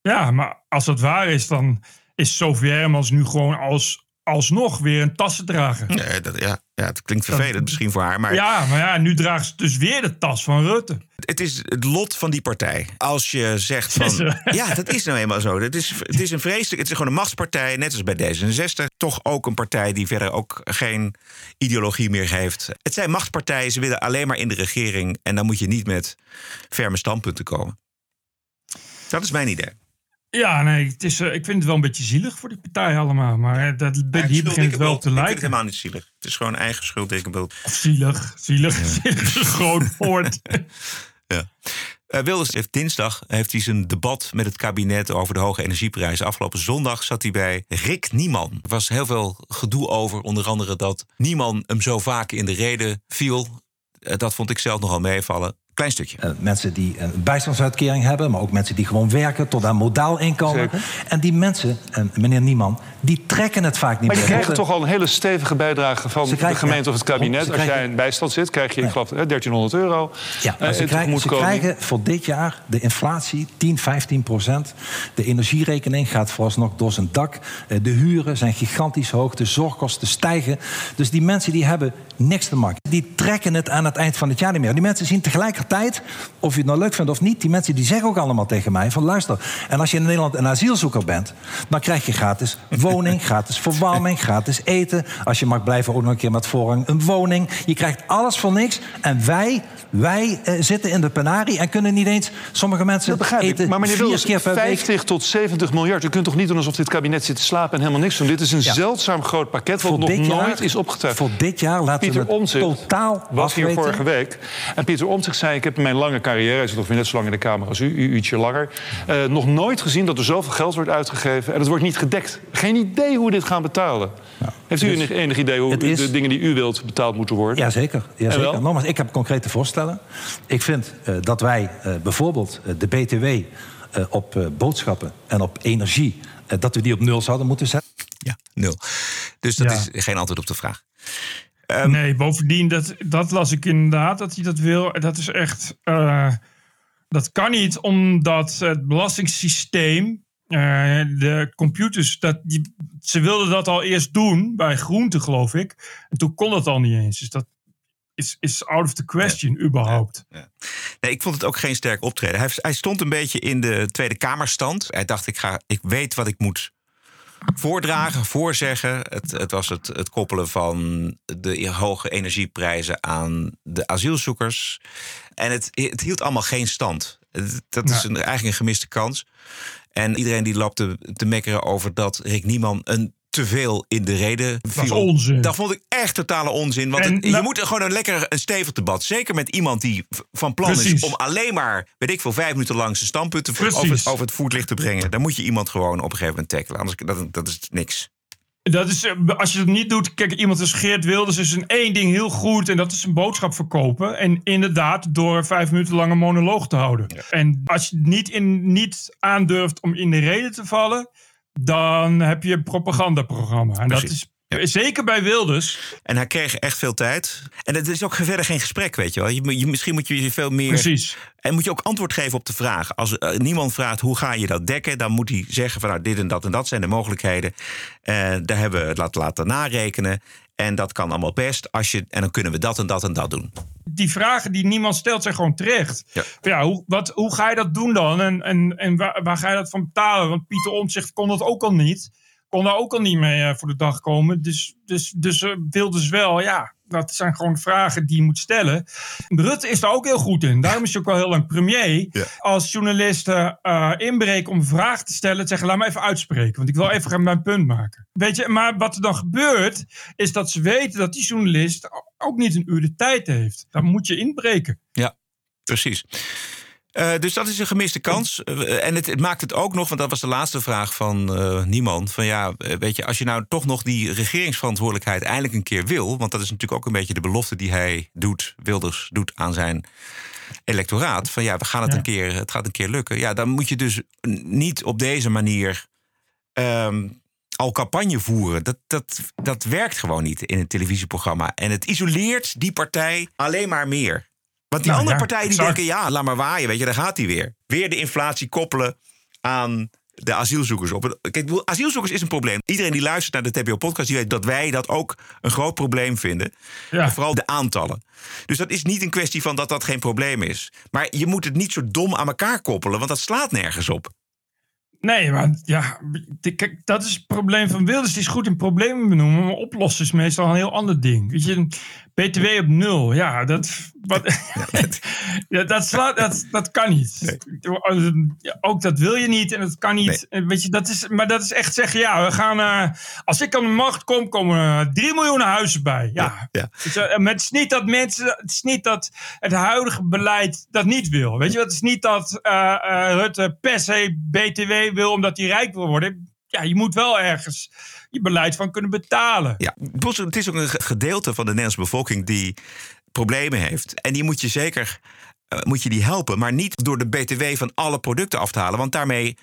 Ja, maar als dat waar is, dan is Sophie Hermans nu gewoon als alsnog weer een tassen dragen. Nee, dat, ja, ja, het klinkt vervelend misschien voor haar. Maar Ja, maar ja, nu draagt ze dus weer de tas van Rutte. het is het lot van die partij. Als je zegt van... Ja, dat is nou eenmaal zo. Het is, het is een vreselijk... Het is gewoon een machtspartij, net als bij D66. Toch ook een partij die verder ook geen ideologie meer heeft. Het zijn machtspartijen, ze willen alleen maar in de regering. En dan moet je niet met ferme standpunten komen. Dat is mijn idee. Ja, nee, het is, eh, ik vind het wel een beetje zielig voor die partij allemaal. Maar eh, dat, Eigen hier begint het wel te Ik vind het lijken. helemaal niet zielig. Het is gewoon eigen schuld, dikke zielig, zielig, zielig is groot woord. Ja. Eh, Wilders heeft dinsdag heeft hij zijn debat met het kabinet over de hoge energieprijzen. Afgelopen zondag zat hij bij Rick Nieman. Er was heel veel gedoe over, onder andere dat Nieman hem zo vaak in de reden viel. Dat vond ik zelf nogal meevallen. Klein stukje. Eh, mensen die een bijstandsuitkering hebben, maar ook mensen die gewoon werken tot aan modaal inkomen. En die mensen, en meneer Nieman, die trekken het vaak niet Maar die meer. krijgen toch al een hele stevige bijdrage van krijgen- de gemeente of het kabinet. Als jij in bijstand zit, krijg je, ik geloof, hè, 1300 euro. Ja, maar eh, ze, krijgen, ze krijgen voor dit jaar de inflatie 10, 15 procent. De energierekening gaat vooralsnog door zijn dak. Eh, De huren zijn gigantisch hoog. De zorgkosten stijgen. Dus die mensen die hebben niks te maken. Die trekken het aan het eind van het jaar niet meer. Die mensen zien tegelijkertijd, of je het nou leuk vindt of niet... die mensen die zeggen ook allemaal tegen mij van luister... en als je in Nederland een asielzoeker bent... dan krijg je gratis woning, gratis verwarming, gratis eten. Als je mag blijven ook nog een keer met voorrang een woning. Je krijgt alles voor niks. En wij, wij eh, zitten in de penarie en kunnen niet eens... sommige mensen Dat begrijp eten ik. Maar meneer Wilders, keer per week 50 tot 70 miljard. U kunt toch niet doen alsof dit kabinet zit te slapen en helemaal niks doen. Dit is een Ja. zeldzaam groot pakket wat Voor nog jaar- nooit is opgetuigd. Voor dit jaar laten Pieter we het Omtzigt totaal was hier afweten. vorige week. En Pieter Omtzigt zei, ik heb in mijn lange carrière... hij zit ongeveer net zo lang in de Kamer als u, u ietsje langer... eh, nog nooit gezien dat er zoveel geld wordt uitgegeven... en het wordt niet gedekt. Geen idee hoe we dit gaan betalen. Heeft u dus enig, enig idee hoe is- de dingen die u wilt betaald moeten worden? Jazeker. Jazeker. Nogmaals, ik heb concrete voorstellen. Ik vind eh, dat wij eh, bijvoorbeeld eh, de BTW eh, op boodschappen en op energie... dat we die op nul zouden moeten zetten. Ja, nul. Dus dat Ja. is geen antwoord op de vraag. nee, bovendien, dat, dat las ik inderdaad, dat hij dat wil. Dat is echt... eh, dat kan niet, omdat het belastingssysteem... eh, de computers, dat, die, ze wilden dat al eerst doen bij groente, geloof ik. En toen kon dat al niet eens. Dus dat is, is out of the question, überhaupt. Nee, ik vond het ook geen sterk optreden. Hij, hij stond een beetje in de Tweede Kamerstand. Hij dacht, ik, ga, ik weet wat ik moet voordragen, voorzeggen. Het, het was het, het koppelen van de hoge energieprijzen aan de asielzoekers. En het, het hield allemaal geen stand. Dat is een, eigenlijk een gemiste kans. En iedereen die lapte te mekkeren over dat Rick Nieman een te veel in de reden viel. is onzin. Dat vond ik echt totale onzin. Want En het- je nou- moet gewoon een lekker een stevig debat. Zeker met iemand die van plan Precies. is om alleen maar, weet ik veel, vijf minuten lang zijn standpunten over, over het voetlicht te brengen. Dan moet je iemand gewoon op een gegeven moment tackelen. Anders dat, dat is niks. Dat is, eh, als je het niet doet, kijk, iemand als Geert Wilders is een één ding heel goed en dat is een boodschap verkopen. En inderdaad, door vijf minuten lang een monoloog te houden. En als je niet, in, niet aandurft om in de reden te vallen, dan heb je een propagandaprogramma. En dat is zeker bij Wilders. En hij kreeg echt veel tijd. En het is ook verder geen gesprek, weet je wel. Je, misschien moet je je veel meer... Precies. En moet je ook antwoord geven op de vraag. Als eh, niemand vraagt hoe ga je dat dekken... dan moet hij zeggen van nou, dit en dat en dat zijn de mogelijkheden. Eh, daar hebben we het laten, laten narekenen. En dat kan allemaal best. Als je, en dan kunnen we dat en dat en dat doen. Die vragen die niemand stelt zijn gewoon terecht. Ja. Ja, hoe, wat, hoe ga je dat doen dan? En, en, en waar, waar ga je dat van betalen? Want Pieter Omtzigt kon dat ook al niet. Kon daar ook al niet mee eh, voor de dag komen. Dus, dus, dus Wilders wel, ja. Dat zijn gewoon vragen die je moet stellen. Rutte is daar ook heel goed in. Daarom is hij ook al heel lang premier. Ja. Als journalisten eh, inbreken om vraag te stellen, te zeggen: laat me even uitspreken, want ik wil even mijn punt maken. Weet je, maar wat er dan gebeurt, is dat ze weten dat die journalist ook niet een uur de tijd heeft. Dan moet je inbreken. Ja, precies. Eh, dus dat is een gemiste kans. Eh, en het, het maakt het ook nog, want dat was de laatste vraag van eh niemand. Van ja, weet je, als je nou toch nog die regeringsverantwoordelijkheid eindelijk een keer wil. Want dat is natuurlijk ook een beetje de belofte die hij doet, Wilders doet aan zijn electoraat. Van ja, we gaan het, Ja. een keer, het gaat een keer lukken. Ja, dan moet je dus niet op deze manier ehm, al campagne voeren. Dat, dat, dat werkt gewoon niet in een televisieprogramma. En het isoleert die partij alleen maar meer. Want die Nou andere ja, partijen die exact. denken, ja, laat maar waaien, weet je, daar gaat hij weer. Weer de inflatie koppelen aan de asielzoekers op. Kijk, asielzoekers is een probleem. Iedereen die luistert naar de TPO-podcast, die weet dat wij dat ook een groot probleem vinden. Ja. Vooral de aantallen. Dus dat is niet een kwestie van dat dat geen probleem is. Maar je moet het niet zo dom aan elkaar koppelen, want dat slaat nergens op. Nee, maar ja, kijk, dat is het probleem van Wilders. Die is goed in problemen benoemen, maar oplossen is meestal een heel ander ding. Weet je, BTW op nul, ja, dat, wat, ja, dat, slaat, dat, dat kan niet. Ook dat wil je niet en dat kan niet. Weet je, dat is, maar dat is echt zeggen, ja, we gaan, uh, als ik aan de macht kom, komen er 3 miljoen huizen bij. Ja, ja, ja. het is niet dat mensen, het is niet dat het huidige beleid dat niet wil. Weet je, het is niet dat uh, uh, Rutte per se BTW wil omdat hij rijk wil worden. Ja, je moet wel ergens je beleid van kunnen betalen. Ja, het is ook een gedeelte van de Nederlandse bevolking die problemen heeft. En die moet je zeker uh, moet je die helpen, maar niet door de BTW van alle producten af te halen. Want daarmee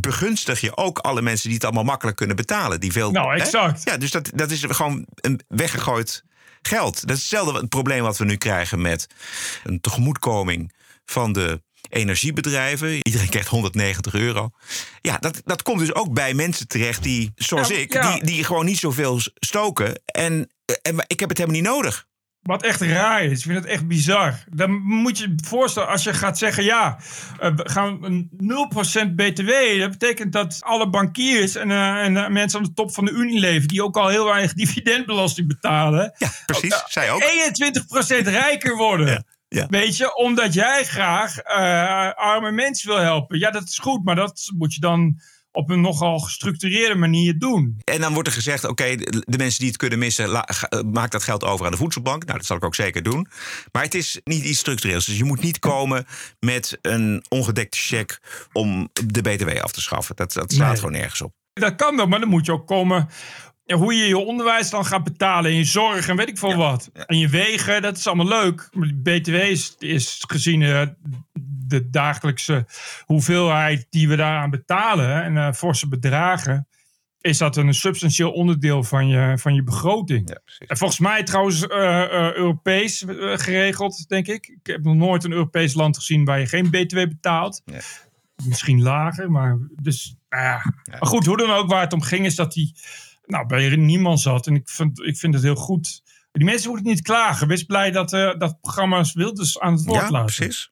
begunstig je ook alle mensen die het allemaal makkelijk kunnen betalen. Die veel, nou, exact. Hè? Ja, dus dat, dat is gewoon een weggegooid geld. Dat is hetzelfde het probleem wat we nu krijgen met een tegemoetkoming van de energiebedrijven. Iedereen krijgt 190 euro. Ja, dat, dat komt dus ook bij mensen terecht die, zoals ik, Die, die gewoon niet zoveel stoken. En, en ik heb het helemaal niet nodig. Wat echt raar is. Ik vind het echt bizar. Dan moet je je voorstellen, als je gaat zeggen: ja, uh, we gaan een 0% BTW. Dat betekent dat alle bankiers en, uh, en uh, mensen aan de top van de Unilever, die ook al heel weinig dividendbelasting betalen. Ja, precies. Zij ook. 21% rijker worden. Ja. Ja. Weet je, omdat jij graag arme mensen wil helpen. Ja, dat is goed, maar dat moet je dan op een nogal gestructureerde manier doen. En dan wordt er gezegd: oké, de mensen die het kunnen missen, maak dat geld over aan de voedselbank. Nou, dat zal ik ook zeker doen. Maar het is niet iets structureels. Dus je moet niet komen met een ongedekte cheque om de BTW af te schaffen. Dat, dat slaat gewoon nergens op. Dat kan wel, maar dan moet je ook komen hoe je je onderwijs dan gaat betalen en je zorg en weet ik veel wat. En je wegen, dat is allemaal leuk. Maar BTW is, is gezien uh, de dagelijkse hoeveelheid die we daaraan betalen en uh, forse bedragen, is dat een substantieel onderdeel van je, van je begroting. Ja, en volgens mij trouwens uh, Europees geregeld, denk ik. Ik heb nog nooit een Europees land gezien waar je geen BTW betaalt. Misschien lager, maar dus, nou ja. Maar goed, hoe dan ook, waar het om ging, is dat die nou, bij niemand zat. En ik vind, ik vind het heel goed. Die mensen moeten niet klagen. Wees blij dat, uh, dat programma's Wilders aan het woord ja, laten. precies.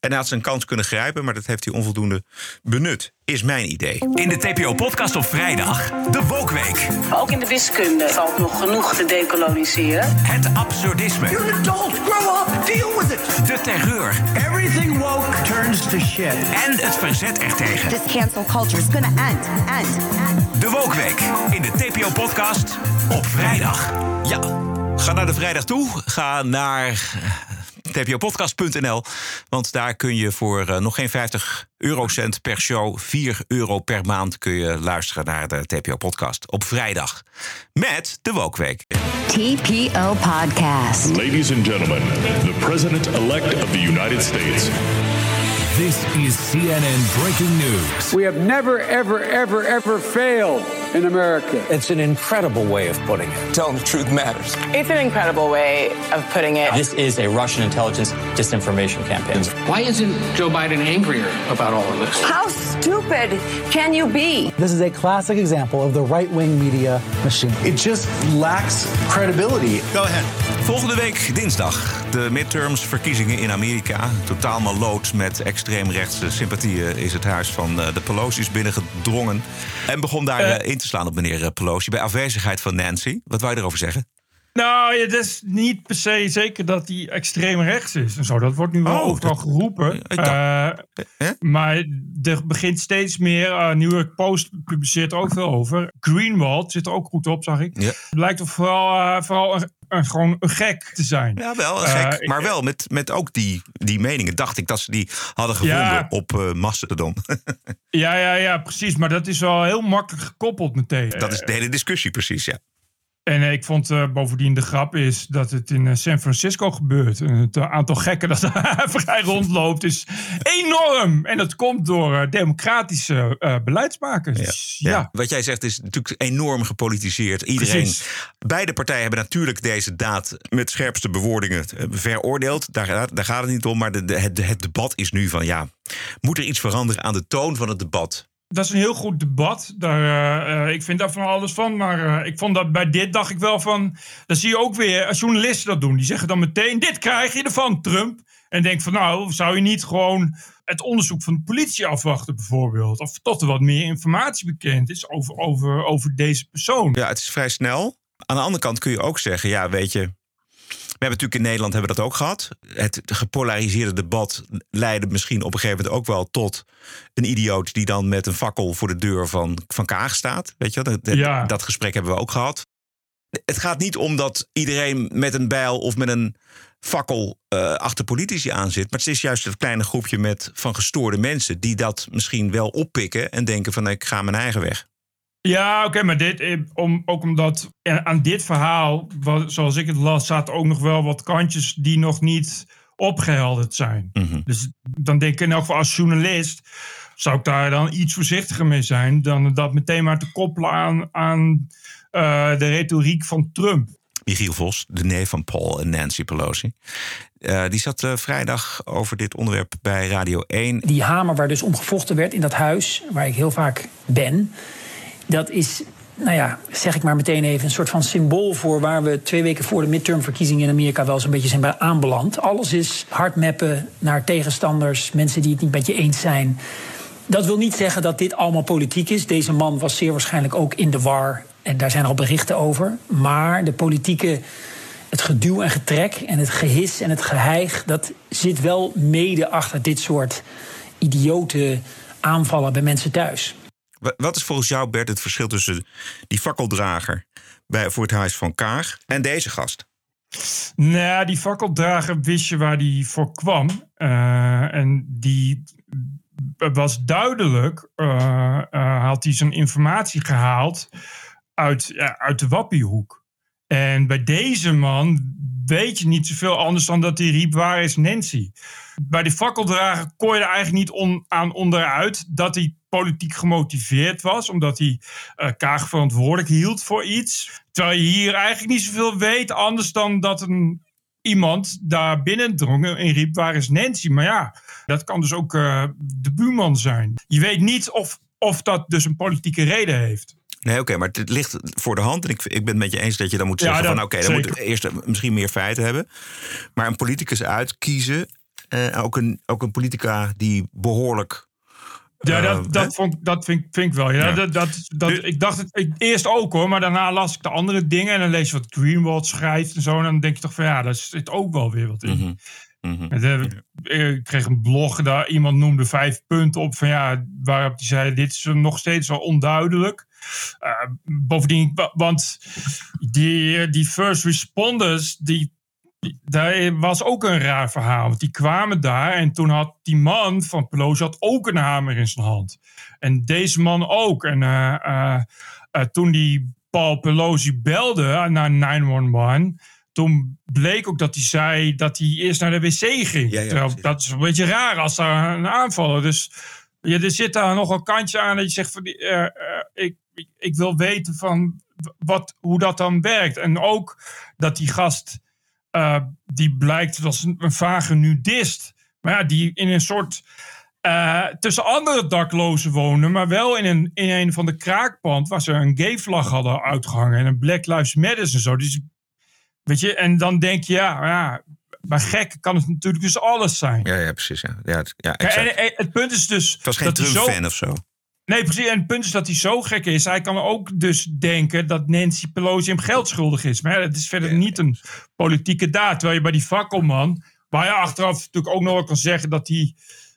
En hij had zijn kans kunnen grijpen, maar dat heeft hij onvoldoende benut. Is mijn idee. In de TPO-podcast op vrijdag, de Wokweek. Ook in de wiskunde valt nog genoeg te decoloniseren. Het absurdisme. You're an adult, grow up, deal with it. De terreur. Everything woke turns to shit. En het verzet ertegen. This cancel culture is gonna end, end, end. De Wokweek in de TPO-podcast op vrijdag. Ja, ga naar de vrijdag toe. Ga naar tpopodcast.nl. Want daar kun je voor uh, nog geen 50 eurocent per show, 4 euro per maand, kun je luisteren naar de TPO-podcast op vrijdag. Met de Wokweek. TPO Podcast. Ladies and gentlemen, the president-elect of the United States. This is CNN breaking news. We have never, ever, ever, ever failed in America. It's an incredible way of putting it. Tell them the truth matters. It's an incredible way of putting it. This is a Russian intelligence disinformation campaign. Why isn't Joe Biden angrier about all of this? How stupid can you be? This is a classic example of the right wing media machine. It just lacks credibility. Go ahead. Volgende week dinsdag de midterms verkiezingen in Amerika. Totaal maloot met extreemrechtse sympathieën is het huis van de Pelosi's binnengedrongen. En begon daar uh, in te slaan op meneer Pelosi bij afwezigheid van Nancy. Wat wou je erover zeggen? Nou, het is niet per se zeker dat hij extreem rechts is en zo. Dat wordt nu wel oh, overal dat, geroepen. Uh, eh, maar er begint steeds meer. Uh, New York Post publiceert er ook veel over. Greenwald zit er ook goed op, zag ik. Ja. Het lijkt toch vooral, uh, vooral een, een, gewoon een gek te zijn. Ja, wel een gek. maar wel met, met ook die, die meningen. Dacht ik dat ze die hadden gevonden ja, op uh, Mastodon. ja, ja, ja, precies. Maar dat is wel heel makkelijk gekoppeld meteen. Dat is de hele discussie, precies, ja. En ik vond uh, bovendien de grap is dat het in uh, San Francisco gebeurt. En het aantal gekken dat daar vrij rondloopt is enorm. En dat komt door democratische beleidsmakers. Ja. Dus, ja. ja. Wat jij zegt is natuurlijk enorm gepolitiseerd. Iedereen, Precies. beide partijen hebben natuurlijk deze daad met scherpste bewoordingen veroordeeld. Daar, daar gaat het niet om. Maar de, de, het, het debat is nu van ja, moet er iets veranderen aan de toon van het debat? Dat is een heel goed debat. Daar, uh, ik vind daar van alles van. Maar uh, ik vond dat bij dit dacht ik wel van. Dan zie je ook weer als journalisten dat doen. Die zeggen dan meteen: Dit krijg je ervan, Trump. En denk van nou, zou je niet gewoon het onderzoek van de politie afwachten, bijvoorbeeld? Of tot er wat meer informatie bekend is over, over, over deze persoon. Ja, het is vrij snel. Aan de andere kant kun je ook zeggen: ja, weet je. We hebben natuurlijk in Nederland hebben we dat ook gehad. Het gepolariseerde debat leidde misschien op een gegeven moment ook wel tot een idioot die dan met een fakkel voor de deur van, van Kaag staat. Weet je, dat, Ja. dat gesprek hebben we ook gehad. Het gaat niet om dat iedereen met een bijl of met een fakkel eh, achter politici aan zit. Maar het is juist het kleine groepje met, van gestoorde mensen die dat misschien wel oppikken en denken van ik ga mijn eigen weg. Ja, oké, maar dit, eh, om, ook omdat aan dit verhaal, wat, zoals ik het las, zaten ook nog wel wat kantjes die nog niet opgehelderd zijn. Dus dan denk ik in elk geval als journalist zou ik daar dan iets voorzichtiger mee zijn dan dat meteen maar te koppelen aan, aan eh, de retoriek van Trump. Michiel Vos, de neef van Paul en Nancy Pelosi. Eh, die zat eh, vrijdag over dit onderwerp bij Radio 1. Die hamer waar dus om gevochten werd in dat huis, waar ik heel vaak ben, dat is, nou ja, zeg ik maar meteen even, een soort van symbool voor waar we twee weken voor de midtermverkiezingen in Amerika wel zo'n beetje zijn bij aanbeland. Alles is hard mappen naar tegenstanders, mensen die het niet met je eens zijn. Dat wil niet zeggen dat dit allemaal politiek is. Deze man was zeer waarschijnlijk ook in de war. En daar zijn al berichten over. Maar de politieke, het geduw en getrek en het gehis en het geheig... dat zit wel mede achter dit soort idiote aanvallen bij mensen thuis. Wa- Wat is volgens jou, Bert, het verschil tussen die fakkeldrager bij, voor het huis van Kaag en deze gast? Nou, die fakkeldrager wist je waar die voor kwam. Eh, en die was duidelijk, eh, eh, had hij zijn informatie gehaald uit, uit de wappiehoek. En bij deze man weet je niet zoveel anders dan dat hij riep, waar is Nancy? Bij die fakkeldrager kon je er eigenlijk niet on- aan onderuit dat hij politiek gemotiveerd was, omdat hij eh, Kaag verantwoordelijk hield voor iets. Terwijl je hier eigenlijk niet zoveel weet, anders dan dat een, iemand daar binnen drong en riep, waar is Nancy? Maar ja, dat kan dus ook eh, de buurman zijn. Je weet niet of, of dat dus een politieke reden heeft. Nee, oké, maar het ligt voor de hand. En ik, ik ben het met je eens dat je dan moet Ja, zeggen dat van... oké, dan moeten we eerst eh, misschien meer feiten hebben. Maar een politicus uitkiezen... eh, ook, een, ook een politica die behoorlijk... Ja, eh, dat, dat, vond, dat vind, ik- vind ik wel. Ja, Ja. Dat, dat, dat, ik dacht het ik, eerst ook hoor, maar daarna las ik de andere dingen. En dan lees je wat Greenwald schrijft en zo. En dan denk je toch van ja, daar zit ook wel weer wat in. Mhm. En dan- Ik kreeg een blog, daar iemand noemde vijf punten op van ja, waarop hij zei: Dit is nog steeds wel onduidelijk. Eh, bovendien, wa- want die, die first responders, die, die- daar was ook een raar verhaal. Want die kwamen daar en toen had die man van Pelosi had ook een hamer in zijn hand. En deze man ook. En eh, eh, eh, toen die Paul Pelosi belde naar 911 toen bleek ook dat hij zei dat hij eerst naar de wc ging. Dat is een beetje raar als daar een aanvaller. Dus ja, er zit daar nog een kantje aan dat je zegt van, ik, ik, ik wil weten van wat, hoe dat dan werkt. En ook dat die gast, eh, die blijkt als een, een vage nudist. Maar ja, die in een soort eh, tussen andere daklozen wonen, maar wel in een, in een van de kraakpand waar ze een gay vlag hadden uitgehangen en een Black Lives Matter en zo. Dus Weet je, en dan denk je, ja, ja bij gek kan het natuurlijk dus alles zijn. Ja, ja precies. Ja. Ja, het, ja, exact. en, en het punt is dus. het was geen dat Trump-fan zo- of zo. Nee, precies. En het punt is dat hij zo gek is. Hij kan ook dus denken dat Nancy Pelosi hem geld schuldig is. Maar ja, het is verder niet een politieke daad. Terwijl je bij die fakkelman, waar je achteraf natuurlijk ook nog wel kan zeggen dat hij.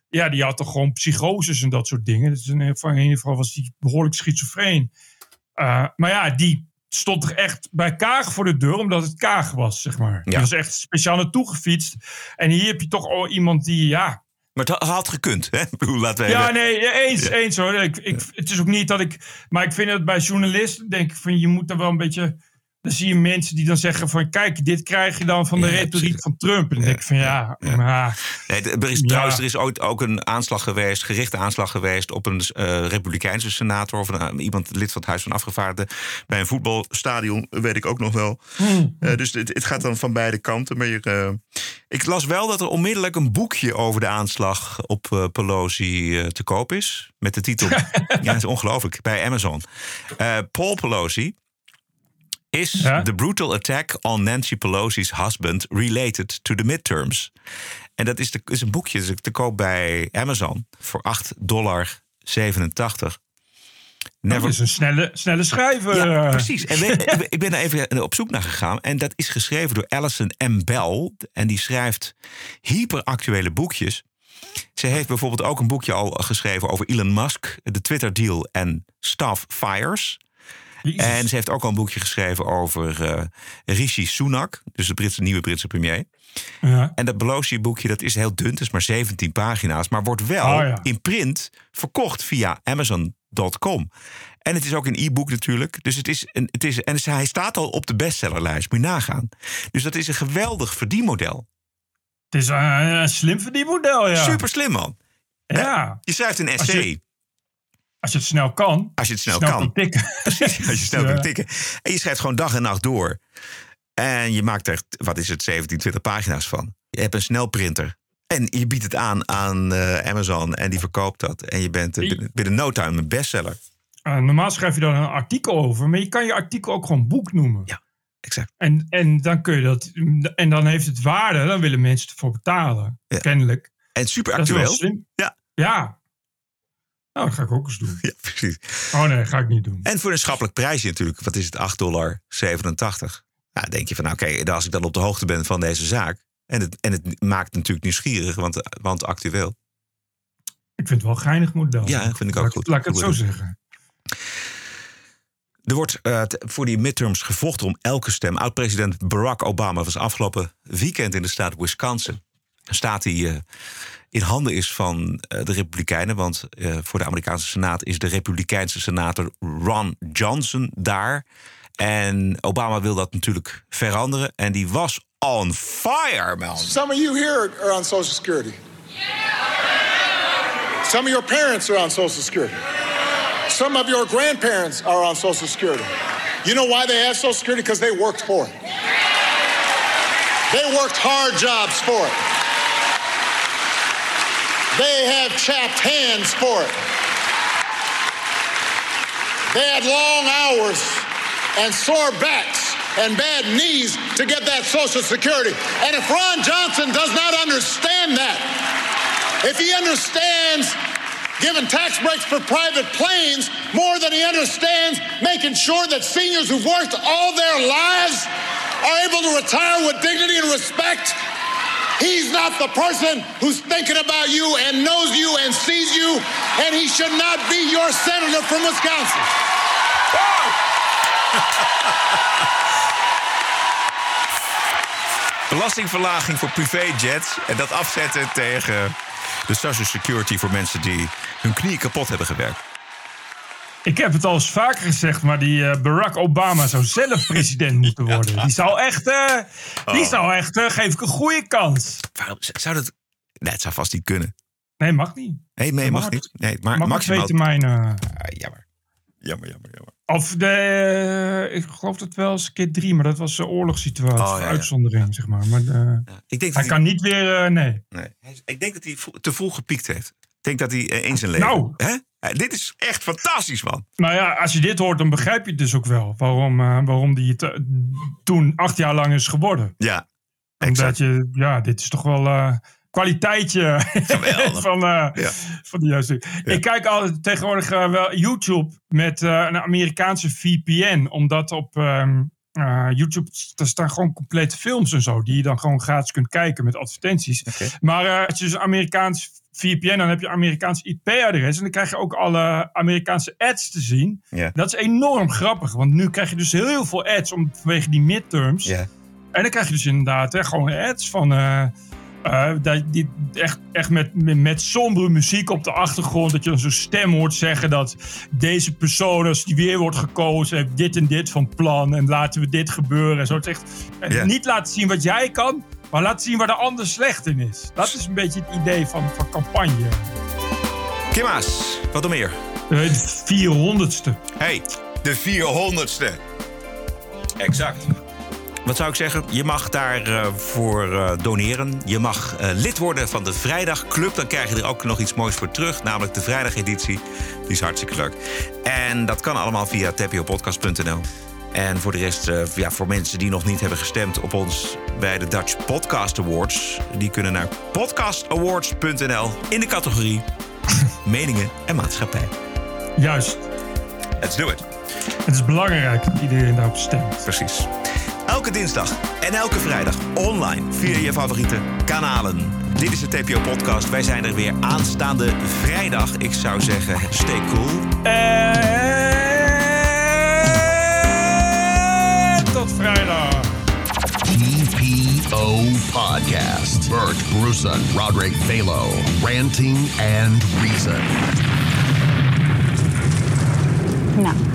Ja, die had toch gewoon psychoses en dat soort dingen. Dus in ieder geval, was hij behoorlijk schizofreen. Uh, maar ja, die stond er echt bij Kaag voor de deur, omdat het Kaag was, zeg maar. Die was echt speciaal naartoe gefietst. En hier heb je toch al iemand die, ja, Maar het had gekund, hè? Laten we ja, nee, eens, Ja. eens hoor. Ik, ik, het is ook niet dat ik. Maar ik vind het bij journalisten, denk ik van je moet er wel een beetje. Dan zie je mensen die dan zeggen van kijk, dit krijg je dan van de retoriek van Trump. En dan denk ik van ja, maar. Nee, er is. Trouwens, er is ooit ook een aanslag geweest, gerichte aanslag geweest op een eh, Republikeinse senator of een, iemand lid van het Huis van Afgevaardigden bij een voetbalstadion, weet ik ook nog wel. Hmm. Eh, dus het, het gaat dan van beide kanten. Maar eh, Ik las wel dat er onmiddellijk een boekje over de aanslag op uh, Pelosi uh, te koop is. Met de titel. ja, dat is ongelooflijk. Bij Amazon. Uh, Paul Pelosi. Is ja? the brutal attack on Nancy Pelosi's husband related to the midterms? En dat is, de, is een boekje dat is te koop bij Amazon voor 8,87 dollar. Never... Dat is een snelle, snelle schrijver. Ja, precies. En we, ik ben er even op zoek naar gegaan. En dat is geschreven door Alison M. Bell. En die schrijft hyperactuele boekjes. Ze heeft bijvoorbeeld ook een boekje al geschreven over Elon Musk, de Twitter-deal en staff fires. Jezus. En ze heeft ook al een boekje geschreven over uh, Rishi Sunak, dus de Britse, nieuwe Britse premier. Ja. En dat Belosi-boekje dat is heel dun, het is maar 17 pagina's, maar wordt wel oh, ja. in print verkocht via Amazon.com. En het is ook een e-book natuurlijk. Dus het is een, het is, en hij staat al op de bestsellerlijst, moet je nagaan. Dus dat is een geweldig verdienmodel. Het is een, een slim verdienmodel, ja. Super slim, man. Ja. Je schrijft een essay. Als je het snel kan. Als je het snel, snel kan. tikken. Precies, als je snel ja. kan tikken. En je schrijft gewoon dag en nacht door. En je maakt er, wat is het, 17, 20 pagina's van. Je hebt een snelprinter. En je biedt het aan aan uh, Amazon en die verkoopt dat. En je bent uh, binnen, binnen no time een bestseller. Uh, normaal schrijf je daar een artikel over. Maar je kan je artikel ook gewoon boek noemen. Ja, exact. En, en dan kun je dat... En dan heeft het waarde. Dan willen mensen ervoor betalen. Ja. Kennelijk. En super actueel. Ja. Ja. Nou, dat ga ik ook eens doen. Ja, precies. Oh nee, ga ik niet doen. En voor een schappelijk prijsje natuurlijk. Wat is het? 8,87 dollar. Nou, denk je van, nou, oké, als ik dan op de hoogte ben van deze zaak. En het, en het maakt natuurlijk nieuwsgierig, want, want actueel. Ik vind het wel geinig model. Ja, vind ik ook laat, goed. Laat ik het zo zeggen. Er wordt uh, voor die midterms gevochten om elke stem. Oud-president Barack Obama was afgelopen weekend in de staat Wisconsin. Een staat die uh, in handen is van uh, de Republikeinen. Want voor de Amerikaanse Senaat is de Republikeinse senator Ron Johnson daar. En Obama wil dat natuurlijk veranderen. En die was on fire, man. Some of you here are on Social Security. Some of your parents are on Social Security. Some of your grandparents are on Social Security. You know why they have Social Security? Because they worked for it. They worked hard jobs for it. They have chapped hands for it. They had long hours and sore backs and bad knees to get that Social Security. And if Ron Johnson does not understand that, if he understands giving tax breaks for private planes more than he understands making sure that seniors who've worked all their lives are able to retire with dignity and respect, He's not the person who's thinking about you and knows you and sees you, and he should not be your senator from Wisconsin. Belastingverlaging voor privéjets en dat afzetten tegen de Social Security voor mensen die hun knieën kapot hebben gewerkt. Ik heb het al eens vaker gezegd, maar die uh, Barack Obama zou zelf president moeten worden. Die zou echt, uh, die oh. zou echt uh, geef ik een goede kans. Waarom zou dat? Nee, het zou vast niet kunnen. Nee, mag niet. Nee, nee mag, mag niet. Nee, maar mag maximaal. twee termijnen. Ah, jammer. Jammer, jammer, jammer. Of de, ik geloof dat wel eens keer drie, maar dat was een oorlogssituatie, oh, ja, ja. uitzondering, zeg maar. maar de, ja. ik denk hij, hij kan niet weer, nee. nee. Ik denk dat hij te vroeg gepiekt heeft. Ik denk dat hij in zijn leven... Nou, Hè? dit is echt fantastisch, man. Nou ja, als je dit hoort, dan begrijp je het dus ook wel. Waarom, uh, waarom die het toen acht jaar lang is geworden. Ja, Omdat exact. je, ja, dit is toch wel kwaliteitje van, ja. van de juiste. Ja. Ik kijk altijd tegenwoordig wel YouTube met een Amerikaanse VPN. Omdat op um, YouTube er staan gewoon complete films en zo. Die je dan gewoon gratis kunt kijken met advertenties. Okay. Maar als je dus een Amerikaans VPN, dan heb je Amerikaans IP-adres. En dan krijg je ook alle Amerikaanse ads te zien. Yeah. Dat is enorm grappig. Want nu krijg je dus heel, heel veel ads om, vanwege die midterms. Yeah. En dan krijg je dus inderdaad hè, gewoon ads van... Uh, uh, die, echt echt met, met, sombere muziek op de achtergrond. Dat je dan zo'n stem hoort zeggen dat deze persoon, als die weer wordt gekozen, heeft dit en dit van plan. En laten we dit gebeuren. En zo. Het is echt Yeah. niet laten zien wat jij kan, maar laten zien waar de ander slecht in is. Dat is een beetje het idee van, van campagne. Kimma's, wat nog meer? De 400ste. Hey, de 400ste. Exact. Wat zou ik zeggen? Je mag daarvoor voor uh, doneren. Je mag uh, lid worden van de Vrijdagclub. Dan krijg je er ook nog iets moois voor terug. Namelijk de vrijdageditie. Die is hartstikke leuk. En dat kan allemaal via tpopodcast.nl. En voor de rest, ja, voor mensen die nog niet hebben gestemd op ons bij de Dutch Podcast Awards, die kunnen naar podcastawards.nl in de categorie meningen en maatschappij. Juist. Let's do it. Het is belangrijk dat iedereen daarop stemt. Precies. Elke dinsdag en elke vrijdag online via je favoriete kanalen. Dit is de TPO Podcast. Wij zijn er weer aanstaande vrijdag. Ik zou zeggen, stay cool. En tot vrijdag. TPO Podcast. Bert Bruson, Roderick Balo. Ranting and Reason. Nou.